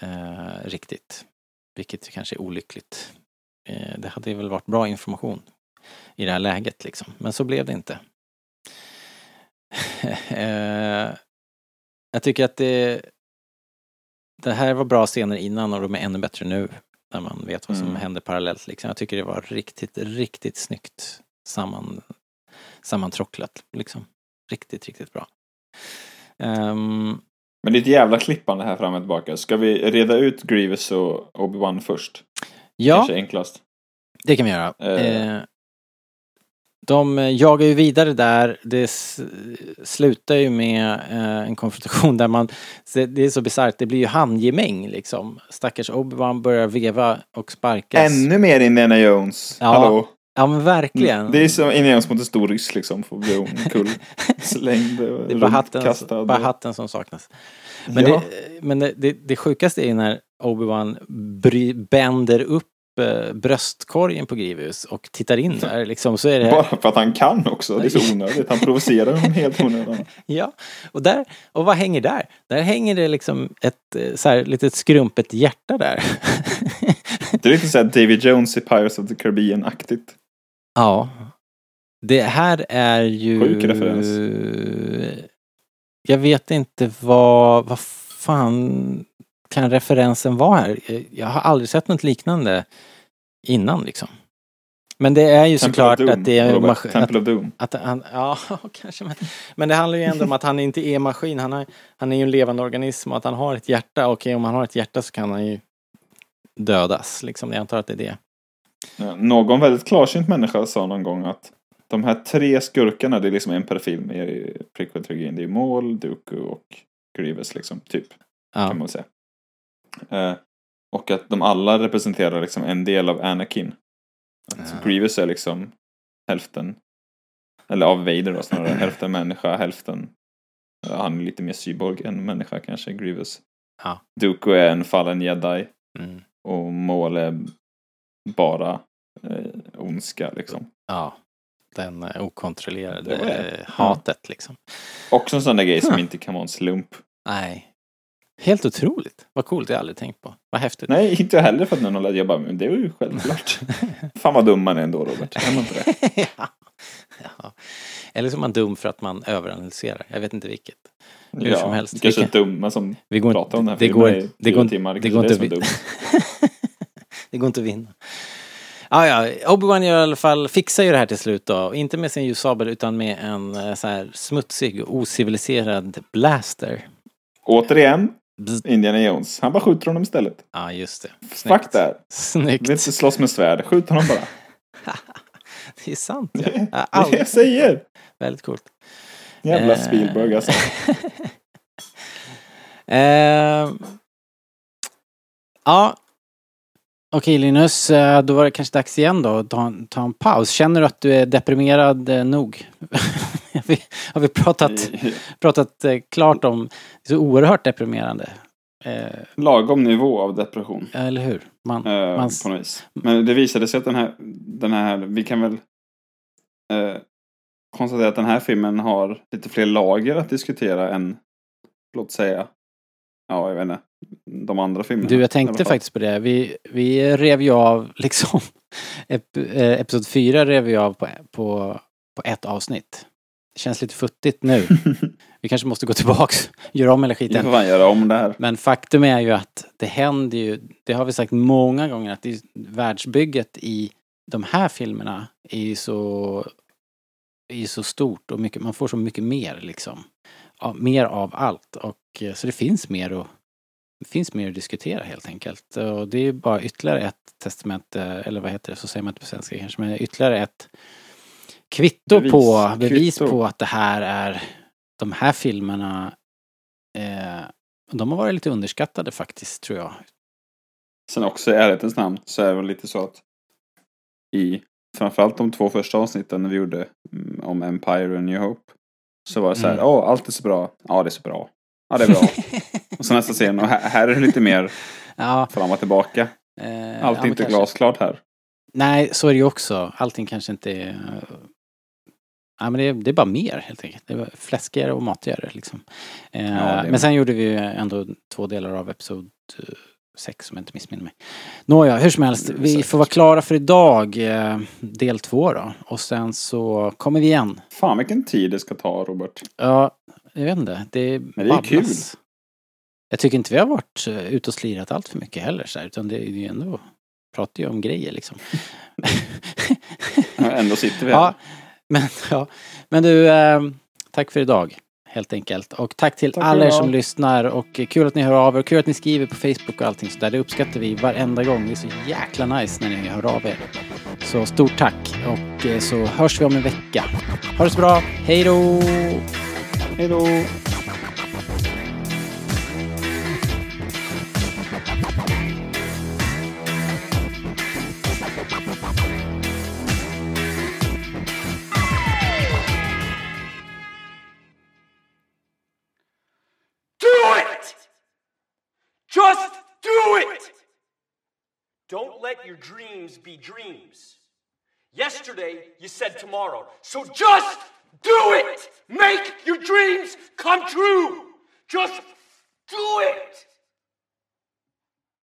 Speaker 1: eh, riktigt. Vilket kanske är olyckligt. Eh, det hade väl varit bra information i det här läget liksom. Men så blev det inte eh, jag tycker att det det här var bra scener innan och de är ännu bättre nu. När man vet vad som
Speaker 2: Mm.
Speaker 1: händer parallellt liksom. Jag tycker det var riktigt, riktigt snyggt samman, sammantrocklat liksom. Riktigt, riktigt bra. Ehm,
Speaker 2: Men det är ett jävla klippande här fram och tillbaka. Ska vi reda ut Grievous och Obi-Wan först?
Speaker 1: ja,
Speaker 2: Kanske enklast.
Speaker 1: det kan vi göra.
Speaker 2: Eh.
Speaker 1: Eh, de jagar ju vidare där. Det slutar ju med eh, en konfrontation där man... Det är så bisarrt, det blir ju handgemäng liksom. Stackars Obi-Wan börjar veva och sparkas.
Speaker 2: Ännu mer Indiana Jones.
Speaker 1: Ja,
Speaker 2: Hallå?
Speaker 1: Ja men verkligen.
Speaker 2: Det är som Indiana Jones mot en stor ryss liksom. Får bli omkull. [LAUGHS] Slängd och
Speaker 1: Det är bara hatten, bara hatten som saknas. Men,
Speaker 2: ja.
Speaker 1: det, men det, det, det sjukaste är ju när Obi-Wan bänder upp eh, bröstkorgen på Grievous och tittar in där [LAUGHS] liksom. Så är det...
Speaker 2: Bara för att han kan också. Det är så [LAUGHS] onödigt. Han provocerar honom helt onödan. [LAUGHS]
Speaker 1: Ja, och där, och vad hänger där? Där hänger det liksom ett eh, så här litet skrumpet hjärta där.
Speaker 2: Det är lite såhär David Jones i Pirates of the Caribbean-aktigt.
Speaker 1: ja. Det här är ju...
Speaker 2: Sjuk referens.
Speaker 1: Jag vet inte vad, vad fan kan referensen vara här? Jag har aldrig sett något liknande innan liksom. Men det är ju
Speaker 2: Temple
Speaker 1: såklart
Speaker 2: Doom,
Speaker 1: att det är
Speaker 2: Robert.
Speaker 1: maskin, att,
Speaker 2: Temple of Doom.
Speaker 1: att han, ja [LAUGHS] kanske men, men det handlar ju ändå om att han inte är maskin. Han, har, han är ju en levande organism och att han har ett hjärta. Okej, om han har ett hjärta så kan han ju dödas liksom. Jag antar att det är det.
Speaker 2: Ja, Någon väldigt klarsynt människa sa någon gång att de här tre skurkarna, det är liksom en per film i prequel-trilogin. Det är Maul, Dooku och Grievous liksom, typ.
Speaker 1: Ja.
Speaker 2: Kan man säga. Eh, och att de alla representerar liksom en del av Anakin. Att
Speaker 1: Ja.
Speaker 2: Grievous är liksom hälften, eller av Vader då snarare, [CLEARS THROAT] hälften människa, hälften ja, han är lite mer cyborg än människa kanske, Grievous.
Speaker 1: Ja.
Speaker 2: Dooku är en fallen jedi
Speaker 1: Mm.
Speaker 2: och Maul är bara eh, ondska liksom.
Speaker 1: Ja. Den eh, okontrollerade
Speaker 2: Det det.
Speaker 1: eh, hatet liksom.
Speaker 2: Också en sån där grej som inte kan vara en slump.
Speaker 1: Nej. Helt otroligt. Vad coolt, det har jag aldrig tänkt på. Vad häftigt.
Speaker 2: Nej, inte jag heller för att någon har Jag bara, men det är ju självklart. [LAUGHS] Fan vad dum man är ändå Robert. Är man inte det? [LAUGHS]
Speaker 1: ja. ja. Eller så är man dum för att man överanalyserar. Jag vet inte vilket. Hur som helst.
Speaker 2: Kanske
Speaker 1: Vi kan-
Speaker 2: dumma som
Speaker 1: Vi går
Speaker 2: pratar om den här
Speaker 1: det går,
Speaker 2: i
Speaker 1: det går,
Speaker 2: timmar.
Speaker 1: det
Speaker 2: kanske
Speaker 1: går inte vi- [LAUGHS] Det går inte att vinna. Ja, ja, Obi-Wan i alla fall, fixar ju det här till slut då. Inte med sin ljussabel utan med en eh, så här smutsig och ociviliserad blaster.
Speaker 2: Återigen. Indiana Jones. Han bara skjuter honom istället.
Speaker 1: Ja, just det.
Speaker 2: Fuck där.
Speaker 1: Snyggt.
Speaker 2: Vill inte slåss med svärd. Skjut honom bara. [LAUGHS]
Speaker 1: Det är sant ja.
Speaker 2: Det är
Speaker 1: all...
Speaker 2: jag säger.
Speaker 1: Väldigt coolt.
Speaker 2: Jävla
Speaker 1: Eh.
Speaker 2: Spielberg alltså. [LAUGHS]
Speaker 1: Eh, ja. Okej Linus, eh, då var det kanske dags igen då att ta, en- ta en paus. Känner du att du är deprimerad eh, nog? [LAUGHS] har vi, har vi pratat, [LAUGHS] pratat eh, klart om, det är så oerhört deprimerande.
Speaker 2: Lagom nivå av depression.
Speaker 1: eller hur? Man,
Speaker 2: Eh,
Speaker 1: man,
Speaker 2: på något vis. Men det visade sig att den här, den här vi kan väl eh, konstatera att den här filmen har lite fler lager att diskutera än, låt säga, ja jag vet inte, de andra filmerna.
Speaker 1: du, jag tänkte faktiskt på det. Vi, vi rev ju av [LAUGHS] liksom, ep, eh, episod fyra rev vi av på, på, på ett avsnitt. Det känns lite futtigt nu. [LAUGHS] Vi kanske måste gå tillbaks, göra om hela
Speaker 2: Vi
Speaker 1: skiten.
Speaker 2: får göra om det här.
Speaker 1: Men faktum är ju att det händer ju, det har vi sagt många gånger, att det, världsbygget i de här filmerna är ju så, är ju så stort och mycket, man får så mycket mer liksom. Ja, mer av allt och eh, så det finns mer att, det finns mer att diskutera helt enkelt. Och det är bara ytterligare ett testament, eh, eller vad heter det, så säger man inte på svenska kanske, men ytterligare ett kvitto
Speaker 2: Bevis.
Speaker 1: på, bevis
Speaker 2: Kvitto.
Speaker 1: på att det här är, de här filmerna eh, de har varit lite underskattade faktiskt, tror jag.
Speaker 2: Sen också i ärlighetens namn så är det väl lite så att i framförallt de två första avsnitten när vi gjorde mm, om Empire och New Hope så var det så här,
Speaker 1: Mm.
Speaker 2: åh allt är så bra. Ja det är så bra. Ja det är bra. [LAUGHS] och så nästa scen och här, här är det lite mer
Speaker 1: Ja,
Speaker 2: fram och tillbaka.
Speaker 1: eh,
Speaker 2: Allt
Speaker 1: ja,
Speaker 2: inte
Speaker 1: kanske-
Speaker 2: glasklart här.
Speaker 1: Nej, så är det ju också. Allting kanske inte är... Ja, men det är, det är bara mer helt enkelt. Det är fläskigare och matigare liksom. Eh,
Speaker 2: är-
Speaker 1: men sen gjorde vi ju ändå två delar av episod eh, sex om jag inte missminner mig. Nåja, hur som helst. Vi får vara klara för idag. Eh, del två då. Och sen så kommer vi igen.
Speaker 2: Fan vilken tid det ska ta Robert.
Speaker 1: Ja, jag vet inte. Det
Speaker 2: Men det är kul.
Speaker 1: Jag tycker inte vi har varit uh, ute och slirat allt för mycket heller så här, utan det är ju ändå pratar ju om grejer liksom.
Speaker 2: Ändå sitter vi här. [LAUGHS]
Speaker 1: ja, men, ja. men du, eh, tack för idag. Helt enkelt. Och tack till
Speaker 2: Tack
Speaker 1: alla er som lyssnar och eh, kul att ni hör av er. Kul att ni skriver på Facebook och allting sådär. Det uppskattar vi varenda gång. Det är så jäkla nice när ni hör av er. Så stort tack och eh, så hörs vi om en vecka. Ha det så bra. Hej då!
Speaker 5: It! Just do it! Don't let your dreams be dreams. Yesterday, you said tomorrow. So just do it! Make your dreams come true! Just do it!